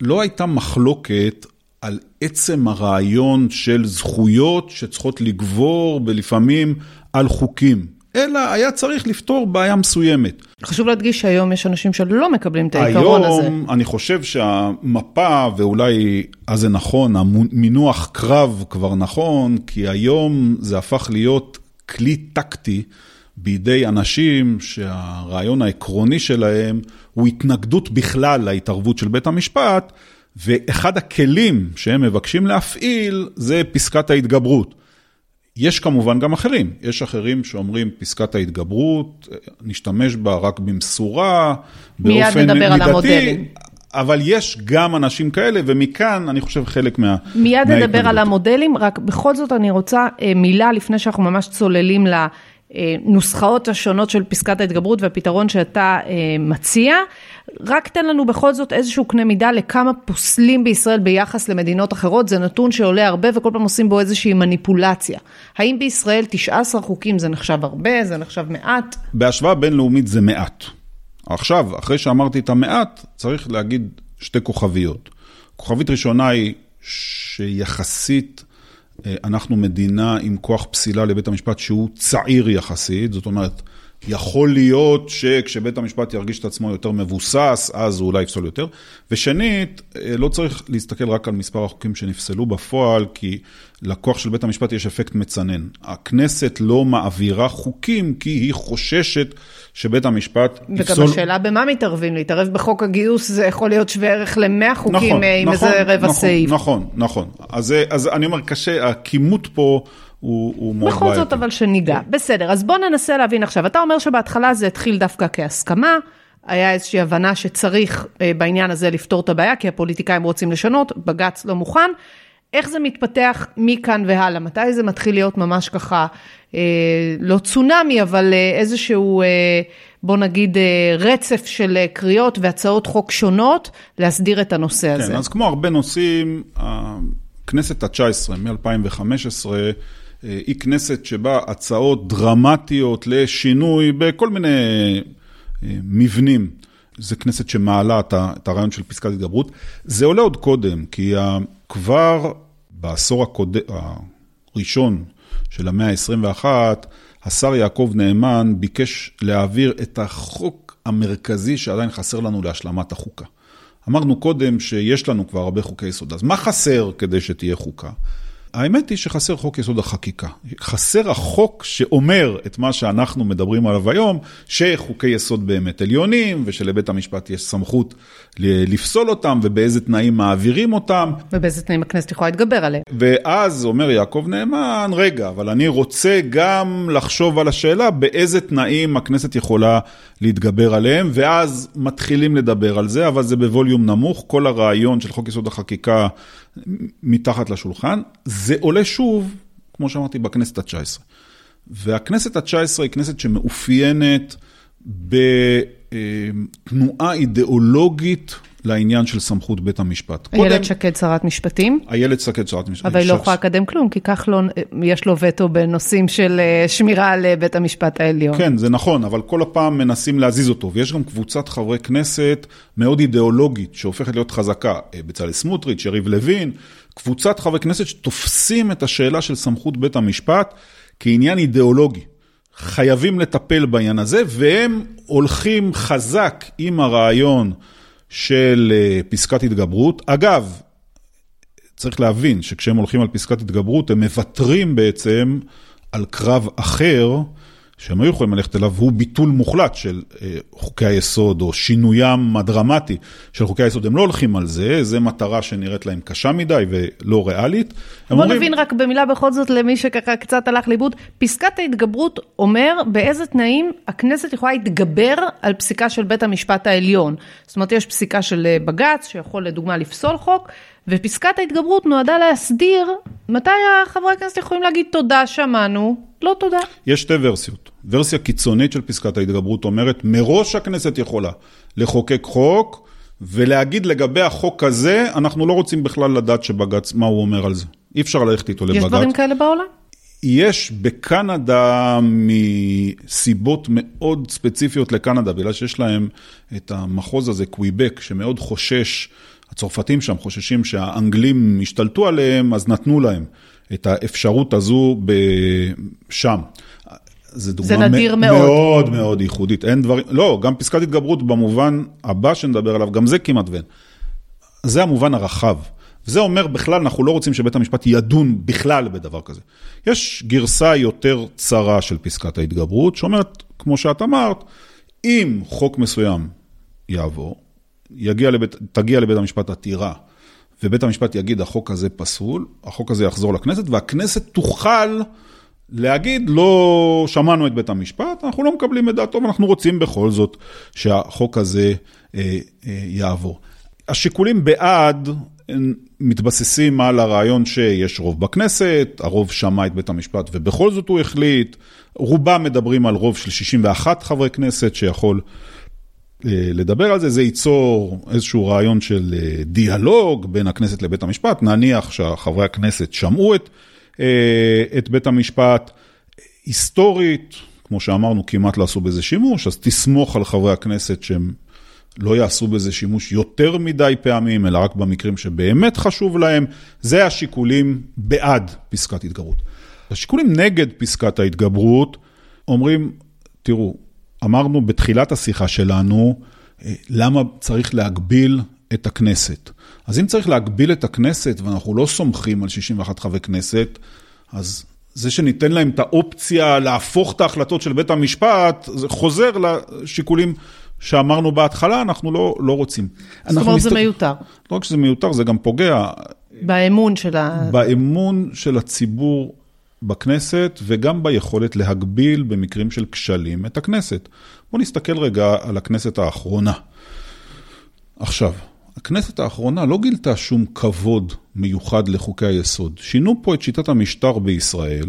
לא הייתה מחלוקת על עצם הרעיון של זכויות שצריכות לגבור ולפעמים על חוקים, אלא היה צריך לפתור בעיה מסוימת. חשוב להדגיש שהיום יש אנשים שלא מקבלים את העיקרון הזה. היום אני חושב שהמפה, ואולי אז זה נכון, המינוח קרב כבר נכון, כי היום זה הפך להיות כלי טקטי בידי אנשים שהרעיון העקרוני שלהם הוא התנגדות בכלל להתערבות של בית המשפט, ואחד הכלים שהם מבקשים להפעיל זה פסקת ההתגברות. יש כמובן גם אחרים, יש אחרים שאומרים פסקת ההתגברות, נשתמש בה רק במשורה, באופן מידתי. אבל יש גם אנשים כאלה, ומכאן אני חושב חלק מה... מיד נדבר על המודלים, רק בכל זאת אני רוצה אה, מילה לפני שאנחנו ממש צוללים ל... נוסחאות השונות של פסקת ההתגברות והפתרון שאתה אה, מציע. רק תן לנו בכל זאת איזשהו קנה מידה לכמה פוסלים בישראל ביחס למדינות אחרות, זה נתון שעולה הרבה וכל פעם עושים בו איזושהי מניפולציה. האם בישראל 19 חוקים זה נחשב הרבה, זה נחשב מעט? בהשוואה בינלאומית זה מעט. עכשיו, אחרי שאמרתי את המעט, צריך להגיד שתי כוכביות. כוכבית ראשונה היא שיחסית אנחנו מדינה עם כוח פסילה לבית המשפט שהוא צעיר יחסית, זאת אומרת, יכול להיות שכשבית המשפט ירגיש את עצמו יותר מבוסס, אז הוא אולי יפסול יותר. ושנית, לא צריך להסתכל רק על מספר החוקים שנפסלו בפועל, כי לכוח של בית המשפט יש אפקט מצנן. הכנסת לא מעבירה חוקים כי היא חוששת שבית המשפט יפסול... וגם השאלה במה מתערבים, להתערב בחוק הגיוס זה יכול להיות שווה ערך למאה חוקים נכון, עם נכון, איזה רבע נכון, סעיף. נכון, נכון. אז, אז אני אומר, קשה, הכימות פה... הוא, הוא מאוד בעייתי. בכל זאת אבל שניגע. בסדר, אז בוא ננסה להבין עכשיו. אתה אומר שבהתחלה זה התחיל דווקא כהסכמה, היה איזושהי הבנה שצריך אה, בעניין הזה לפתור את הבעיה, כי הפוליטיקאים רוצים לשנות, בג"ץ לא מוכן. איך זה מתפתח מכאן והלאה? מתי זה מתחיל להיות ממש ככה, אה, לא צונאמי, אבל אה, איזשהו, אה, בוא נגיד, אה, רצף של אה, קריאות והצעות חוק שונות להסדיר את הנושא כן, הזה? כן, אז כמו הרבה נושאים, הכנסת ה-19 מ-2015, היא כנסת שבה הצעות דרמטיות לשינוי בכל מיני מבנים. זה כנסת שמעלה את הרעיון של פסקת התגברות. זה עולה עוד קודם, כי כבר בעשור הקוד... הראשון של המאה ה-21, השר יעקב נאמן ביקש להעביר את החוק המרכזי שעדיין חסר לנו להשלמת החוקה. אמרנו קודם שיש לנו כבר הרבה חוקי יסוד, אז מה חסר כדי שתהיה חוקה? האמת היא שחסר חוק יסוד החקיקה. חסר החוק שאומר את מה שאנחנו מדברים עליו היום, שחוקי יסוד באמת עליונים, ושלבית המשפט יש סמכות לפסול אותם, ובאיזה תנאים מעבירים אותם. ובאיזה תנאים הכנסת יכולה להתגבר עליהם. ואז אומר יעקב נאמן, רגע, אבל אני רוצה גם לחשוב על השאלה באיזה תנאים הכנסת יכולה להתגבר עליהם, ואז מתחילים לדבר על זה, אבל זה בווליום נמוך. כל הרעיון של חוק יסוד החקיקה מתחת לשולחן. זה עולה שוב, כמו שאמרתי, בכנסת ה-19. והכנסת ה-19 היא כנסת שמאופיינת בתנועה אידיאולוגית לעניין של סמכות בית המשפט. איילת שקד שרת משפטים? איילת שקד שרת משפטים. אבל היא לא יכולה לקדם כלום, כי כחלון, יש לו וטו בנושאים של אה, שמירה על אה, בית המשפט העליון. כן, זה נכון, אבל כל הפעם מנסים להזיז אותו, ויש גם קבוצת חברי כנסת מאוד אידיאולוגית, שהופכת להיות חזקה. אה, בצלאל סמוטריץ', יריב לוין, קבוצת חברי כנסת שתופסים את השאלה של סמכות בית המשפט כעניין אידיאולוגי. חייבים לטפל בעניין הזה, והם הולכים חזק עם הרעיון של אה, פסקת התגברות. אגב, צריך להבין שכשהם הולכים על פסקת התגברות, הם מוותרים בעצם על קרב אחר. שהם היו יכולים ללכת אליו, הוא ביטול מוחלט של אה, חוקי היסוד, או שינוים הדרמטי של חוקי היסוד. הם לא הולכים על זה, זו מטרה שנראית להם קשה מדי ולא ריאלית. בוא אומרים... נבין רק במילה בכל זאת למי שככה קצת הלך לאיבוד. פסקת ההתגברות אומר באיזה תנאים הכנסת יכולה להתגבר על פסיקה של בית המשפט העליון. זאת אומרת, יש פסיקה של אה, בג"ץ שיכול לדוגמה לפסול חוק, ופסקת ההתגברות נועדה להסדיר מתי חברי הכנסת יכולים להגיד תודה, שמענו, לא תודה. יש שתי ורסיות. ורסיה קיצונית של פסקת ההתגברות אומרת, מראש הכנסת יכולה לחוקק חוק, ולהגיד לגבי החוק הזה, אנחנו לא רוצים בכלל לדעת שבג"ץ, מה הוא אומר על זה. אי אפשר ללכת איתו לבג"ץ. יש דברים כאלה בעולם? יש בקנדה מסיבות מאוד ספציפיות לקנדה, בגלל שיש להם את המחוז הזה, קוויבק, שמאוד חושש, הצרפתים שם חוששים שהאנגלים השתלטו עליהם, אז נתנו להם את האפשרות הזו שם. זה דוגמה זה נדיר מאוד. מאוד מאוד ייחודית, אין דברים, לא, גם פסקת התגברות במובן הבא שנדבר עליו, גם זה כמעט ואין. זה המובן הרחב. זה אומר בכלל, אנחנו לא רוצים שבית המשפט ידון בכלל בדבר כזה. יש גרסה יותר צרה של פסקת ההתגברות, שאומרת, כמו שאת אמרת, אם חוק מסוים יעבור, יגיע לבית, תגיע לבית המשפט עתירה, ובית המשפט יגיד, החוק הזה פסול, החוק הזה יחזור לכנסת, והכנסת תוכל להגיד, לא שמענו את בית המשפט, אנחנו לא מקבלים את דעתו, ואנחנו רוצים בכל זאת שהחוק הזה אה, אה, יעבור. השיקולים בעד מתבססים על הרעיון שיש רוב בכנסת, הרוב שמע את בית המשפט ובכל זאת הוא החליט, רובם מדברים על רוב של 61 חברי כנסת שיכול לדבר על זה, זה ייצור איזשהו רעיון של אה, דיאלוג בין הכנסת לבית המשפט, נניח שחברי הכנסת שמעו את, אה, את בית המשפט, היסטורית, כמו שאמרנו, כמעט לא עשו בזה שימוש, אז תסמוך על חברי הכנסת שהם לא יעשו בזה שימוש יותר מדי פעמים, אלא רק במקרים שבאמת חשוב להם. זה השיקולים בעד פסקת התגברות. השיקולים נגד פסקת ההתגברות אומרים, תראו, אמרנו בתחילת השיחה שלנו, אה, למה צריך להגביל את הכנסת. אז אם צריך להגביל את הכנסת, ואנחנו לא סומכים על 61 חברי כנסת, אז זה שניתן להם את האופציה להפוך את ההחלטות של בית המשפט, זה חוזר לשיקולים שאמרנו בהתחלה, אנחנו לא, לא רוצים. זאת אומרת, מסת... זה מיותר. לא רק שזה מיותר, זה גם פוגע. באמון של ה... באמון של הציבור בכנסת, וגם ביכולת להגביל במקרים של כשלים את הכנסת. בואו נסתכל רגע על הכנסת האחרונה. עכשיו, הכנסת האחרונה לא גילתה שום כבוד מיוחד לחוקי היסוד. שינו פה את שיטת המשטר בישראל,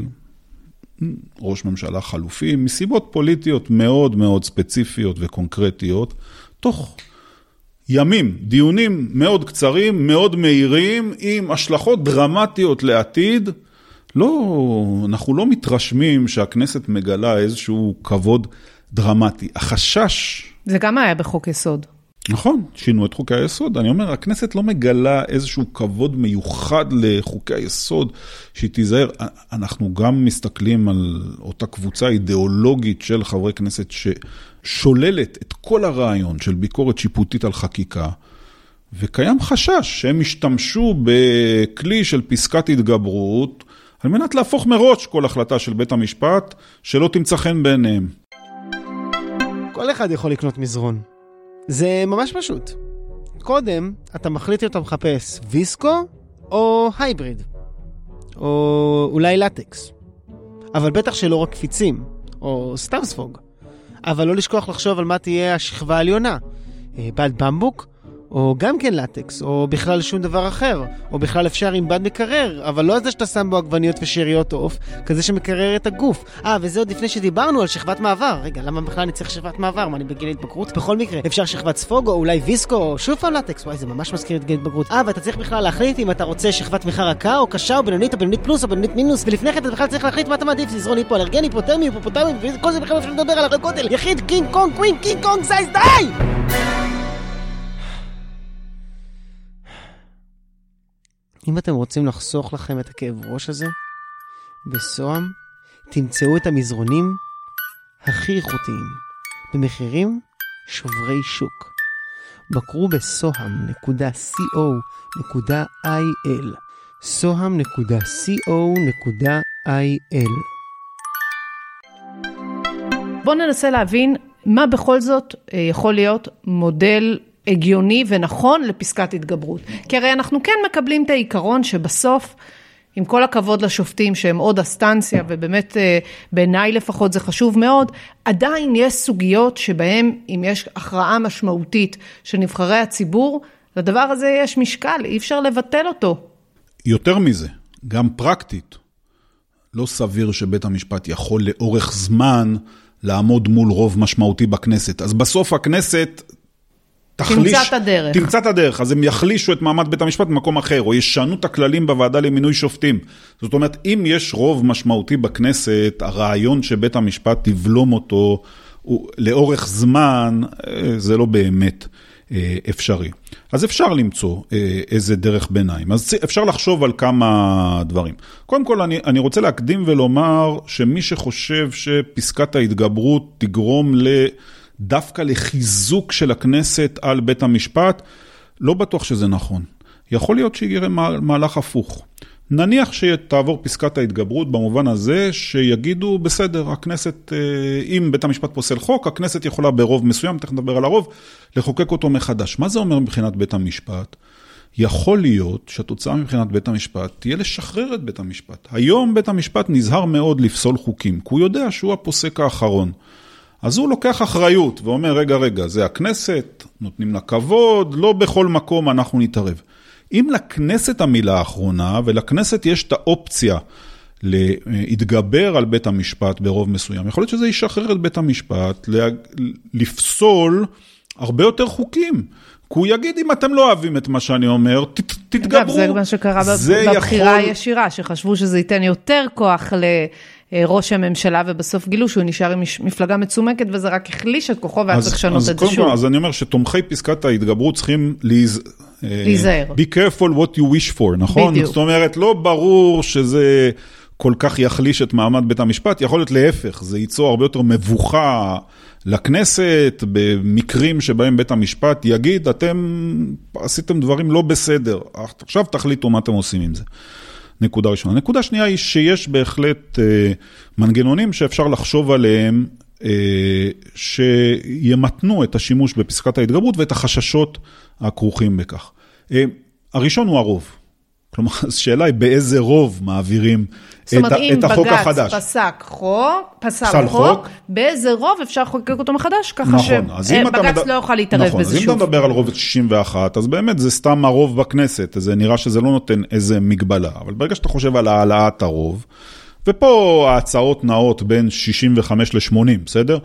ראש ממשלה חלופי, מסיבות פוליטיות מאוד מאוד ספציפיות וקונקרטיות, תוך ימים, דיונים מאוד קצרים, מאוד מהירים, עם השלכות דרמטיות לעתיד. לא, אנחנו לא מתרשמים שהכנסת מגלה איזשהו כבוד דרמטי. החשש... זה גם היה בחוק יסוד. נכון, שינו את חוקי היסוד. אני אומר, הכנסת לא מגלה איזשהו כבוד מיוחד לחוקי היסוד, שהיא תיזהר. אנחנו גם מסתכלים על אותה קבוצה אידיאולוגית של חברי כנסת ששוללת את כל הרעיון של ביקורת שיפוטית על חקיקה, וקיים חשש שהם ישתמשו בכלי של פסקת התגברות, על מנת להפוך מראש כל החלטה של בית המשפט שלא תמצא חן בעיניהם. כל אחד יכול לקנות מזרון. זה ממש פשוט. קודם, אתה מחליט אם אתה מחפש ויסקו או הייבריד. או אולי לטקס. אבל בטח שלא רק קפיצים, או סתם ספוג. אבל לא לשכוח לחשוב על מה תהיה השכבה העליונה. אה, בד במבוק או גם כן לטקס, או בכלל שום דבר אחר, או בכלל אפשר עם בד מקרר, אבל לא זה שאתה שם בו עגבניות ושאריות עוף, כזה שמקרר את הגוף. אה, וזה עוד לפני שדיברנו על שכבת מעבר. רגע, למה בכלל אני צריך שכבת מעבר? מה, אני בגיל התבגרות? בכל מקרה, אפשר שכבת ספוג, או אולי ויסקו, או שוב פעם לטקס. וואי, זה ממש מזכיר את גיל התבגרות. אה, ואתה צריך בכלל להחליט אם אתה רוצה שכבת תמיכה רכה, או קשה, או בינונית, או בינונית פלוס, או בינונית מינוס, ולפני כן אתה בכלל צריך להחליט מה אתה מעדיף, לזרון היפואלרגני, היפותרמי, היפופוטמי, וכל זה בכלל אפשר לדבר על הגודל. יחיד, קינג קונג, queen, קינג קונג, size, די! אם אתם רוצים לחסוך לכם את הכאב ראש הזה, בסוהם תמצאו את המזרונים הכי איכותיים, במחירים שוברי שוק. בקרו בסוהם.co.il soham.co.il בואו ננסה להבין מה בכל זאת אה, יכול להיות מודל הגיוני ונכון לפסקת התגברות. כי הרי אנחנו כן מקבלים את העיקרון שבסוף, עם כל הכבוד לשופטים שהם עוד אסטנציה, ובאמת אה, בעיניי לפחות זה חשוב מאוד, עדיין יש סוגיות שבהן אם יש הכרעה משמעותית של נבחרי הציבור, לדבר הזה יש משקל, אי אפשר לבטל אותו. יותר מזה, גם פרקטית, לא סביר שבית המשפט יכול לאורך זמן לעמוד מול רוב משמעותי בכנסת. אז בסוף הכנסת תחליש... תמצא את הדרך. תמצא את הדרך, אז הם יחלישו את מעמד בית המשפט במקום אחר, או ישנו את הכללים בוועדה למינוי שופטים. זאת אומרת, אם יש רוב משמעותי בכנסת, הרעיון שבית המשפט יבלום אותו הוא, לאורך זמן, אה, זה לא באמת אה, אפשרי. אז אפשר למצוא אה, איזה דרך ביניים. אז אפשר לחשוב על כמה דברים. קודם כל, אני, אני רוצה להקדים ולומר שמי שחושב שפסקת ההתגברות תגרום ל... דווקא לחיזוק של הכנסת על בית המשפט, לא בטוח שזה נכון. יכול להיות שיראה מהלך הפוך. נניח שתעבור פסקת ההתגברות במובן הזה שיגידו, בסדר, הכנסת, אה, אם בית המשפט פוסל חוק, הכנסת יכולה ברוב מסוים, תכף נדבר על הרוב, לחוקק אותו מחדש. מה זה אומר מבחינת בית המשפט? יכול להיות שהתוצאה מבחינת בית המשפט תהיה לשחרר את בית המשפט. היום בית המשפט נזהר מאוד לפסול חוקים, כי הוא יודע שהוא הפוסק האחרון. אז הוא לוקח אחריות ואומר, רגע, רגע, זה הכנסת, נותנים לה כבוד, לא בכל מקום אנחנו נתערב. אם לכנסת המילה האחרונה, ולכנסת יש את האופציה להתגבר על בית המשפט ברוב מסוים, יכול להיות שזה ישחרר את בית המשפט לפסול הרבה יותר חוקים. כי הוא יגיד, אם אתם לא אוהבים את מה שאני אומר, ת, תתגברו. אגב, זה מה שקרה בבחירה יכול... הישירה, שחשבו שזה ייתן יותר כוח ל... ראש הממשלה, ובסוף גילו שהוא נשאר עם מפלגה מצומקת, וזה רק החליש את כוחו, והיה צריך לשנות את זה שוב. אז אני אומר שתומכי פסקת ההתגברות צריכים להיז... להיזהר. be careful what you wish for, נכון? בדיוק. זאת אומרת, לא ברור שזה כל כך יחליש את מעמד בית המשפט, יכול להיות להפך, זה ייצור הרבה יותר מבוכה לכנסת, במקרים שבהם בית המשפט יגיד, אתם עשיתם דברים לא בסדר, עכשיו תחליטו מה אתם עושים עם זה. נקודה ראשונה. נקודה שנייה היא שיש בהחלט אה, מנגנונים שאפשר לחשוב עליהם, אה, שימתנו את השימוש בפסקת ההתגברות ואת החששות הכרוכים בכך. אה, הראשון הוא הרוב. כלומר, השאלה היא באיזה רוב מעבירים את, אומרת, את החוק החדש. זאת אומרת, אם בג"ץ פסק חוק, פסל חוק, חוק, באיזה רוב אפשר לחוקק אותו מחדש, ככה נכון, שבג"ץ מד... לא יוכל להתערב נכון, בזה שוב. שוב. אז אם אתה מדבר על רוב 61, אז באמת זה סתם הרוב בכנסת, זה נראה שזה לא נותן איזה מגבלה, אבל ברגע שאתה חושב על העלאת הרוב, ופה ההצעות נעות בין 65 ל-80, בסדר?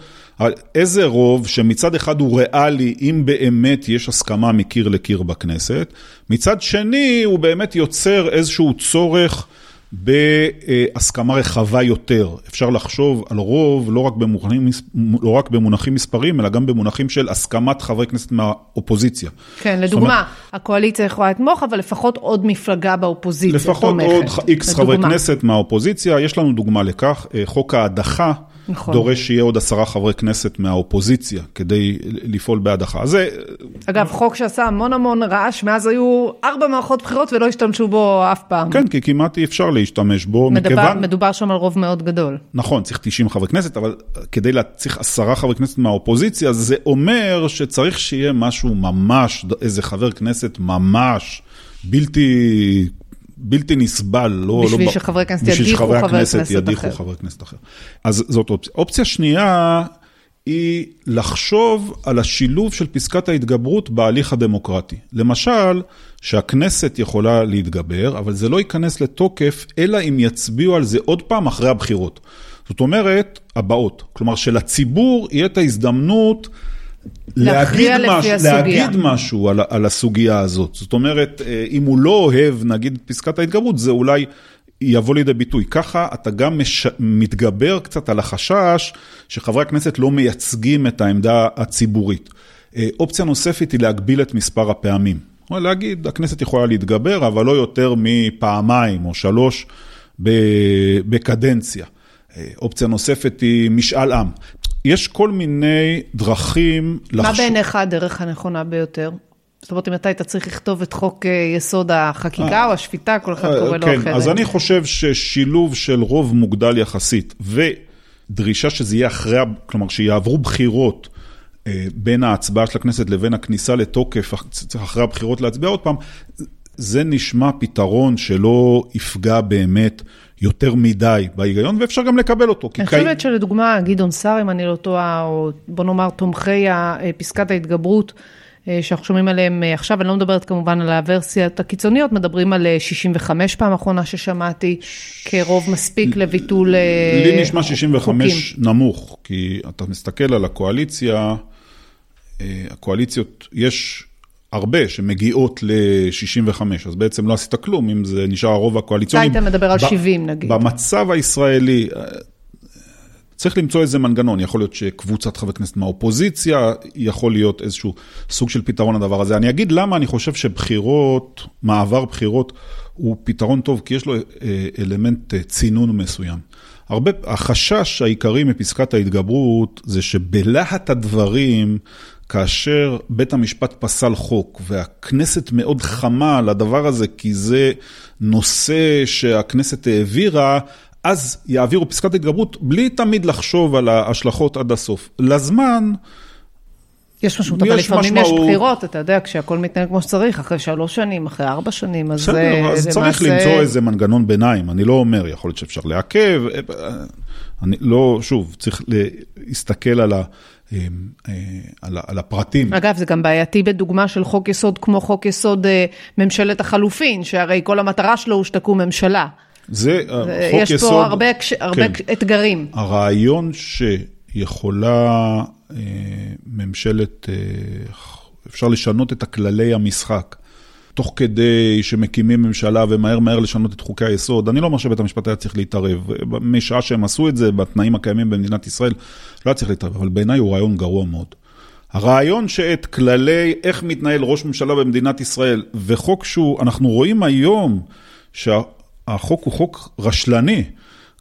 איזה רוב שמצד אחד הוא ריאלי, אם באמת יש הסכמה מקיר לקיר בכנסת, מצד שני הוא באמת יוצר איזשהו צורך בהסכמה רחבה יותר. אפשר לחשוב על רוב לא רק במונחים, לא רק במונחים מספרים, אלא גם במונחים של הסכמת חברי כנסת מהאופוזיציה. כן, לדוגמה, אומרת, הקואליציה יכולה לתמוך, אבל לפחות עוד מפלגה באופוזיציה לפחות תומכת. לפחות עוד איקס חברי כנסת מהאופוזיציה. יש לנו דוגמה לכך, חוק ההדחה. נכון. דורש שיהיה עוד עשרה חברי כנסת מהאופוזיציה כדי לפעול בהדחה. זה... אגב, חוק שעשה המון המון רעש, מאז היו ארבע מערכות בחירות ולא השתמשו בו אף פעם. כן, כי כמעט אי אפשר להשתמש בו, מדבר, מכיוון... מדובר שם על רוב מאוד גדול. נכון, צריך 90 חברי כנסת, אבל כדי להצליח עשרה חברי כנסת מהאופוזיציה, זה אומר שצריך שיהיה משהו ממש, איזה חבר כנסת ממש בלתי... בלתי נסבל, לא... בשביל לא, שחברי כנסת ידיחו חבר כנסת ידיחו אחר. חבר כנסת אחר. אז זאת אופציה. אופציה שנייה היא לחשוב על השילוב של פסקת ההתגברות בהליך הדמוקרטי. למשל, שהכנסת יכולה להתגבר, אבל זה לא ייכנס לתוקף, אלא אם יצביעו על זה עוד פעם אחרי הבחירות. זאת אומרת, הבאות. כלומר, שלציבור יהיה את ההזדמנות להגיד, מש, להגיד משהו על, על הסוגיה הזאת. זאת אומרת, אם הוא לא אוהב, נגיד, פסקת ההתגברות, זה אולי יבוא לידי ביטוי. ככה אתה גם מש... מתגבר קצת על החשש שחברי הכנסת לא מייצגים את העמדה הציבורית. אופציה נוספת היא להגביל את מספר הפעמים. להגיד, הכנסת יכולה להתגבר, אבל לא יותר מפעמיים או שלוש בקדנציה. אופציה נוספת היא משאל עם. יש כל מיני דרכים מה לחשוב... בעיניך הדרך הנכונה ביותר? זאת אומרת, אם אתה היית צריך לכתוב את חוק יסוד החקיקה או השפיטה, כל אחד קורא לו כן, אחרת. אז אני חושב ששילוב של רוב מוגדל יחסית ודרישה שזה יהיה אחרי, כלומר שיעברו בחירות בין ההצבעה של הכנסת לבין הכניסה לתוקף, צריך אחרי הבחירות להצביע עוד פעם, זה נשמע פתרון שלא יפגע באמת יותר מדי בהיגיון, ואפשר גם לקבל אותו. אני חושבת שלדוגמה, גדעון סער, אם אני לא טועה, או בוא נאמר תומכי פסקת ההתגברות, אה, שאנחנו שומעים עליהם אה, עכשיו, אני לא מדברת כמובן על הוורסיות הקיצוניות, מדברים על אה, 65 פעם אחרונה ששמעתי, כרוב מספיק לביטול אה, לי נשמע 65 חוקים. נמוך, כי אתה מסתכל על הקואליציה, אה, הקואליציות, יש הרבה שמגיעות ל-65, אז בעצם לא עשית כלום אם זה נשאר הרוב אתה הקואליציוני. היית מדבר על ב- 70 נגיד. במצב הישראלי, אה, צריך למצוא איזה מנגנון, יכול להיות שקבוצת חברי כנסת מהאופוזיציה, יכול להיות איזשהו סוג של פתרון לדבר הזה. אני אגיד למה אני חושב שבחירות, מעבר בחירות, הוא פתרון טוב, כי יש לו אה, אלמנט אה, צינון מסוים. הרבה, החשש העיקרי מפסקת ההתגברות זה שבלהט הדברים, כאשר בית המשפט פסל חוק והכנסת מאוד חמה על הדבר הזה, כי זה נושא שהכנסת העבירה, אז יעבירו פסקת התגברות בלי תמיד לחשוב על ההשלכות עד הסוף. לזמן, יש משמעות, אבל יש לפעמים יש. בחירות, אתה יודע, כשהכול מתנהל כמו שצריך, אחרי שלוש שנים, אחרי ארבע שנים, אז בסדר, זה אז צריך למצוא איזה מנגנון ביניים. אני לא אומר, יכול להיות שאפשר לעכב, אה, אני לא, שוב, צריך להסתכל על, ה, אה, אה, על, ה, על הפרטים. אגב, זה גם בעייתי בדוגמה של חוק יסוד כמו חוק יסוד אה, ממשלת החלופין, שהרי כל המטרה שלו הוא שתקום ממשלה. זה, אה, זה- חוק יש יסוד, פה הרבה, הקש- הרבה כן. אתגרים. הרעיון שיכולה אה, ממשלת, אה, אפשר לשנות את הכללי המשחק, תוך כדי שמקימים ממשלה ומהר מהר לשנות את חוקי היסוד, אני לא אומר שבית המשפט היה צריך להתערב. משעה שהם עשו את זה, בתנאים הקיימים במדינת ישראל, לא היה צריך להתערב, אבל בעיניי הוא רעיון גרוע מאוד. הרעיון שאת כללי איך מתנהל ראש ממשלה במדינת ישראל, וחוק שהוא, אנחנו רואים היום שהחוק הוא חוק רשלני.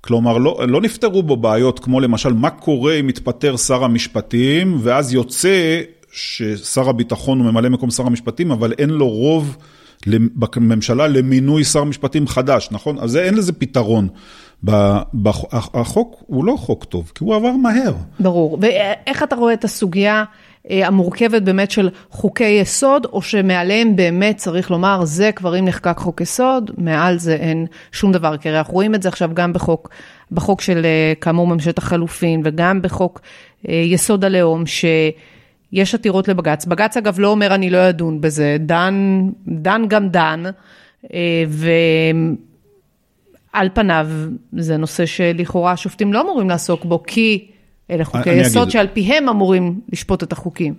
כלומר, לא, לא נפתרו בו בעיות כמו למשל, מה קורה אם מתפטר שר המשפטים, ואז יוצא ששר הביטחון הוא ממלא מקום שר המשפטים, אבל אין לו רוב בממשלה למינוי שר משפטים חדש, נכון? אז אין לזה פתרון. החוק הוא לא חוק טוב, כי הוא עבר מהר. ברור. ואיך אתה רואה את הסוגיה אה, המורכבת באמת של חוקי יסוד, או שמעליהם באמת צריך לומר, זה כבר אם נחקק חוק יסוד, מעל זה אין שום דבר. כי הרי אנחנו רואים את זה עכשיו גם בחוק, בחוק של אה, כאמור ממשלת החלופין, וגם בחוק אה, יסוד הלאום, שיש עתירות לבג"ץ. בג"ץ אגב לא אומר אני לא אדון בזה, דן, דן גם דן, אה, ו... על פניו, זה נושא שלכאורה השופטים לא אמורים לעסוק בו, כי אלה חוקי אני יסוד. שעל פיהם אמורים לשפוט את החוקים.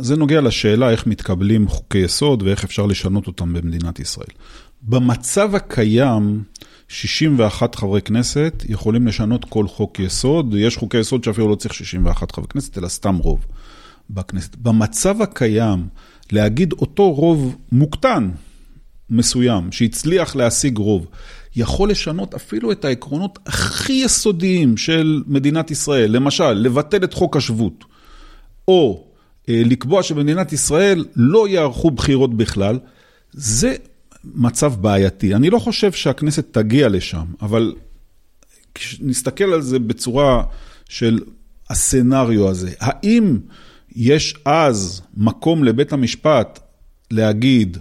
זה נוגע לשאלה איך מתקבלים חוקי יסוד ואיך אפשר לשנות אותם במדינת ישראל. במצב הקיים, 61 חברי כנסת יכולים לשנות כל חוק יסוד, יש חוקי יסוד שאפילו לא צריך 61 חברי כנסת, אלא סתם רוב בכנסת. במצב הקיים, להגיד אותו רוב מוקטן, מסוים, שהצליח להשיג רוב, יכול לשנות אפילו את העקרונות הכי יסודיים של מדינת ישראל. למשל, לבטל את חוק השבות, או אה, לקבוע שבמדינת ישראל לא יערכו בחירות בכלל, זה מצב בעייתי. אני לא חושב שהכנסת תגיע לשם, אבל כשנסתכל על זה בצורה של הסצנריו הזה, האם יש אז מקום לבית המשפט להגיד,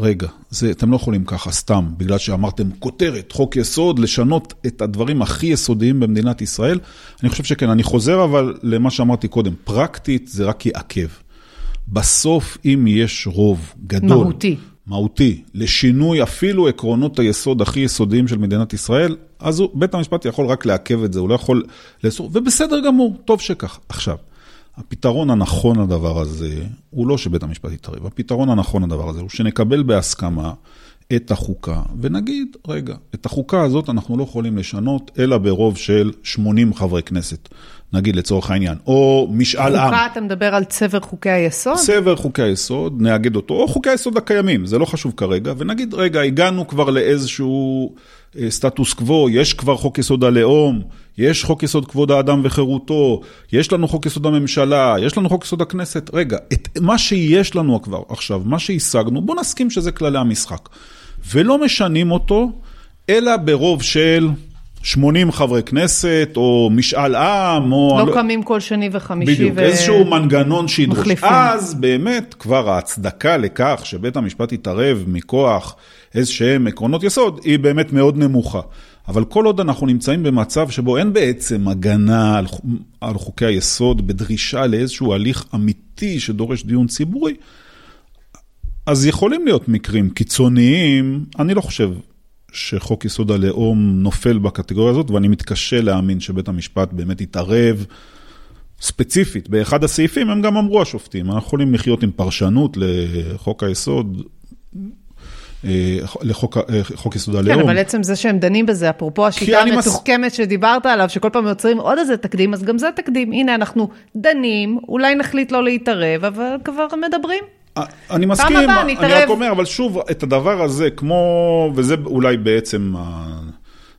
רגע, זה, אתם לא יכולים ככה סתם, בגלל שאמרתם כותרת, חוק יסוד, לשנות את הדברים הכי יסודיים במדינת ישראל? אני חושב שכן. אני חוזר אבל למה שאמרתי קודם, פרקטית זה רק יעכב. בסוף, אם יש רוב גדול, מהותי. מהותי, לשינוי אפילו עקרונות היסוד הכי יסודיים של מדינת ישראל, אז הוא, בית המשפט יכול רק לעכב את זה, הוא לא יכול לאסור, ובסדר גמור, טוב שכך. עכשיו, הפתרון הנכון לדבר הזה, הוא לא שבית המשפט יתערב, הפתרון הנכון לדבר הזה הוא שנקבל בהסכמה את החוקה, ונגיד, רגע, את החוקה הזאת אנחנו לא יכולים לשנות, אלא ברוב של 80 חברי כנסת, נגיד לצורך העניין, או משאל עם. חוקה, אתה מדבר על צבר חוקי היסוד? סבר חוקי היסוד, נאגד אותו, או חוקי היסוד הקיימים, זה לא חשוב כרגע, ונגיד, רגע, הגענו כבר לאיזשהו סטטוס קוו, יש כבר חוק יסוד הלאום, יש חוק יסוד כבוד האדם וחירותו, יש לנו חוק יסוד הממשלה, יש לנו חוק יסוד הכנסת, רגע, את מה שיש לנו כבר עכשיו, מה שהשגנו, בוא נסכים שזה כללי המשחק. ולא משנים אותו, אלא ברוב של 80 חברי כנסת, או משאל עם, או... לא קמים כל שני וחמישי בדיוק, ו... איזשהו מנגנון שידרוש. מחליפים. אז באמת כבר ההצדקה לכך שבית המשפט יתערב מכוח איזה שהם עקרונות יסוד, היא באמת מאוד נמוכה. אבל כל עוד אנחנו נמצאים במצב שבו אין בעצם הגנה על, על חוקי היסוד בדרישה לאיזשהו הליך אמיתי שדורש דיון ציבורי, אז יכולים להיות מקרים קיצוניים, אני לא חושב שחוק יסוד הלאום נופל בקטגוריה הזאת, ואני מתקשה להאמין שבית המשפט באמת יתערב ספציפית. באחד הסעיפים הם גם אמרו השופטים, אנחנו יכולים לחיות עם פרשנות לחוק היסוד. אה, לחוק אה, יסוד הלאום. כן, אבל עצם זה שהם דנים בזה, אפרופו השיטה המתוחכמת מס... שדיברת עליו, שכל פעם יוצרים עוד איזה תקדים, אז גם זה תקדים. הנה, אנחנו דנים, אולי נחליט לא להתערב, אבל כבר מדברים. אני מסכים, אני רק אומר, אבל שוב, את הדבר הזה, כמו, וזה אולי בעצם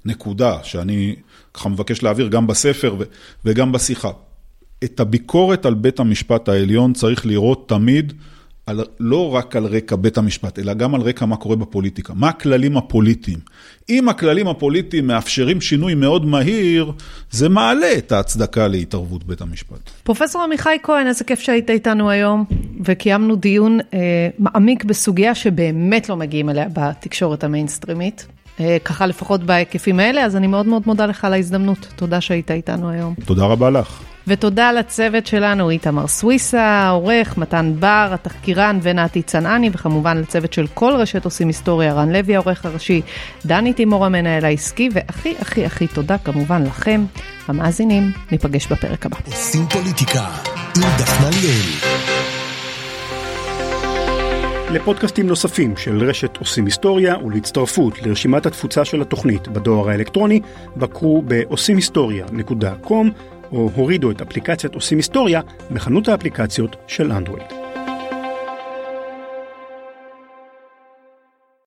הנקודה שאני ככה מבקש להעביר גם בספר וגם בשיחה. את הביקורת על בית המשפט העליון צריך לראות תמיד לא רק על רקע בית המשפט, אלא גם על רקע מה קורה בפוליטיקה. מה הכללים הפוליטיים? אם הכללים הפוליטיים מאפשרים שינוי מאוד מהיר, זה מעלה את ההצדקה להתערבות בית המשפט. פרופסור עמיחי כהן, איזה כיף שהיית איתנו היום, וקיימנו דיון אה, מעמיק בסוגיה שבאמת לא מגיעים אליה בתקשורת המיינסטרימית. אה, ככה לפחות בהיקפים האלה, אז אני מאוד מאוד מודה לך על ההזדמנות. תודה שהיית איתנו היום. תודה רבה לך. ותודה לצוות שלנו, איתמר סוויסה, העורך, מתן בר, התחקירן ונתי צנעני, וכמובן לצוות של כל רשת עושים היסטוריה, רן לוי העורך הראשי, דני תימור המנהל העסקי, והכי הכי הכי תודה כמובן לכם, המאזינים. ניפגש בפרק הבא. עושים פוליטיקה עם דפנה ליאל. לפודקאסטים נוספים של רשת עושים היסטוריה ולהצטרפות לרשימת התפוצה של התוכנית בדואר האלקטרוני, בקרו ב-עושימהיסטוריה.com או הורידו את אפליקציית עושים היסטוריה בחנות האפליקציות של אנדרואיד.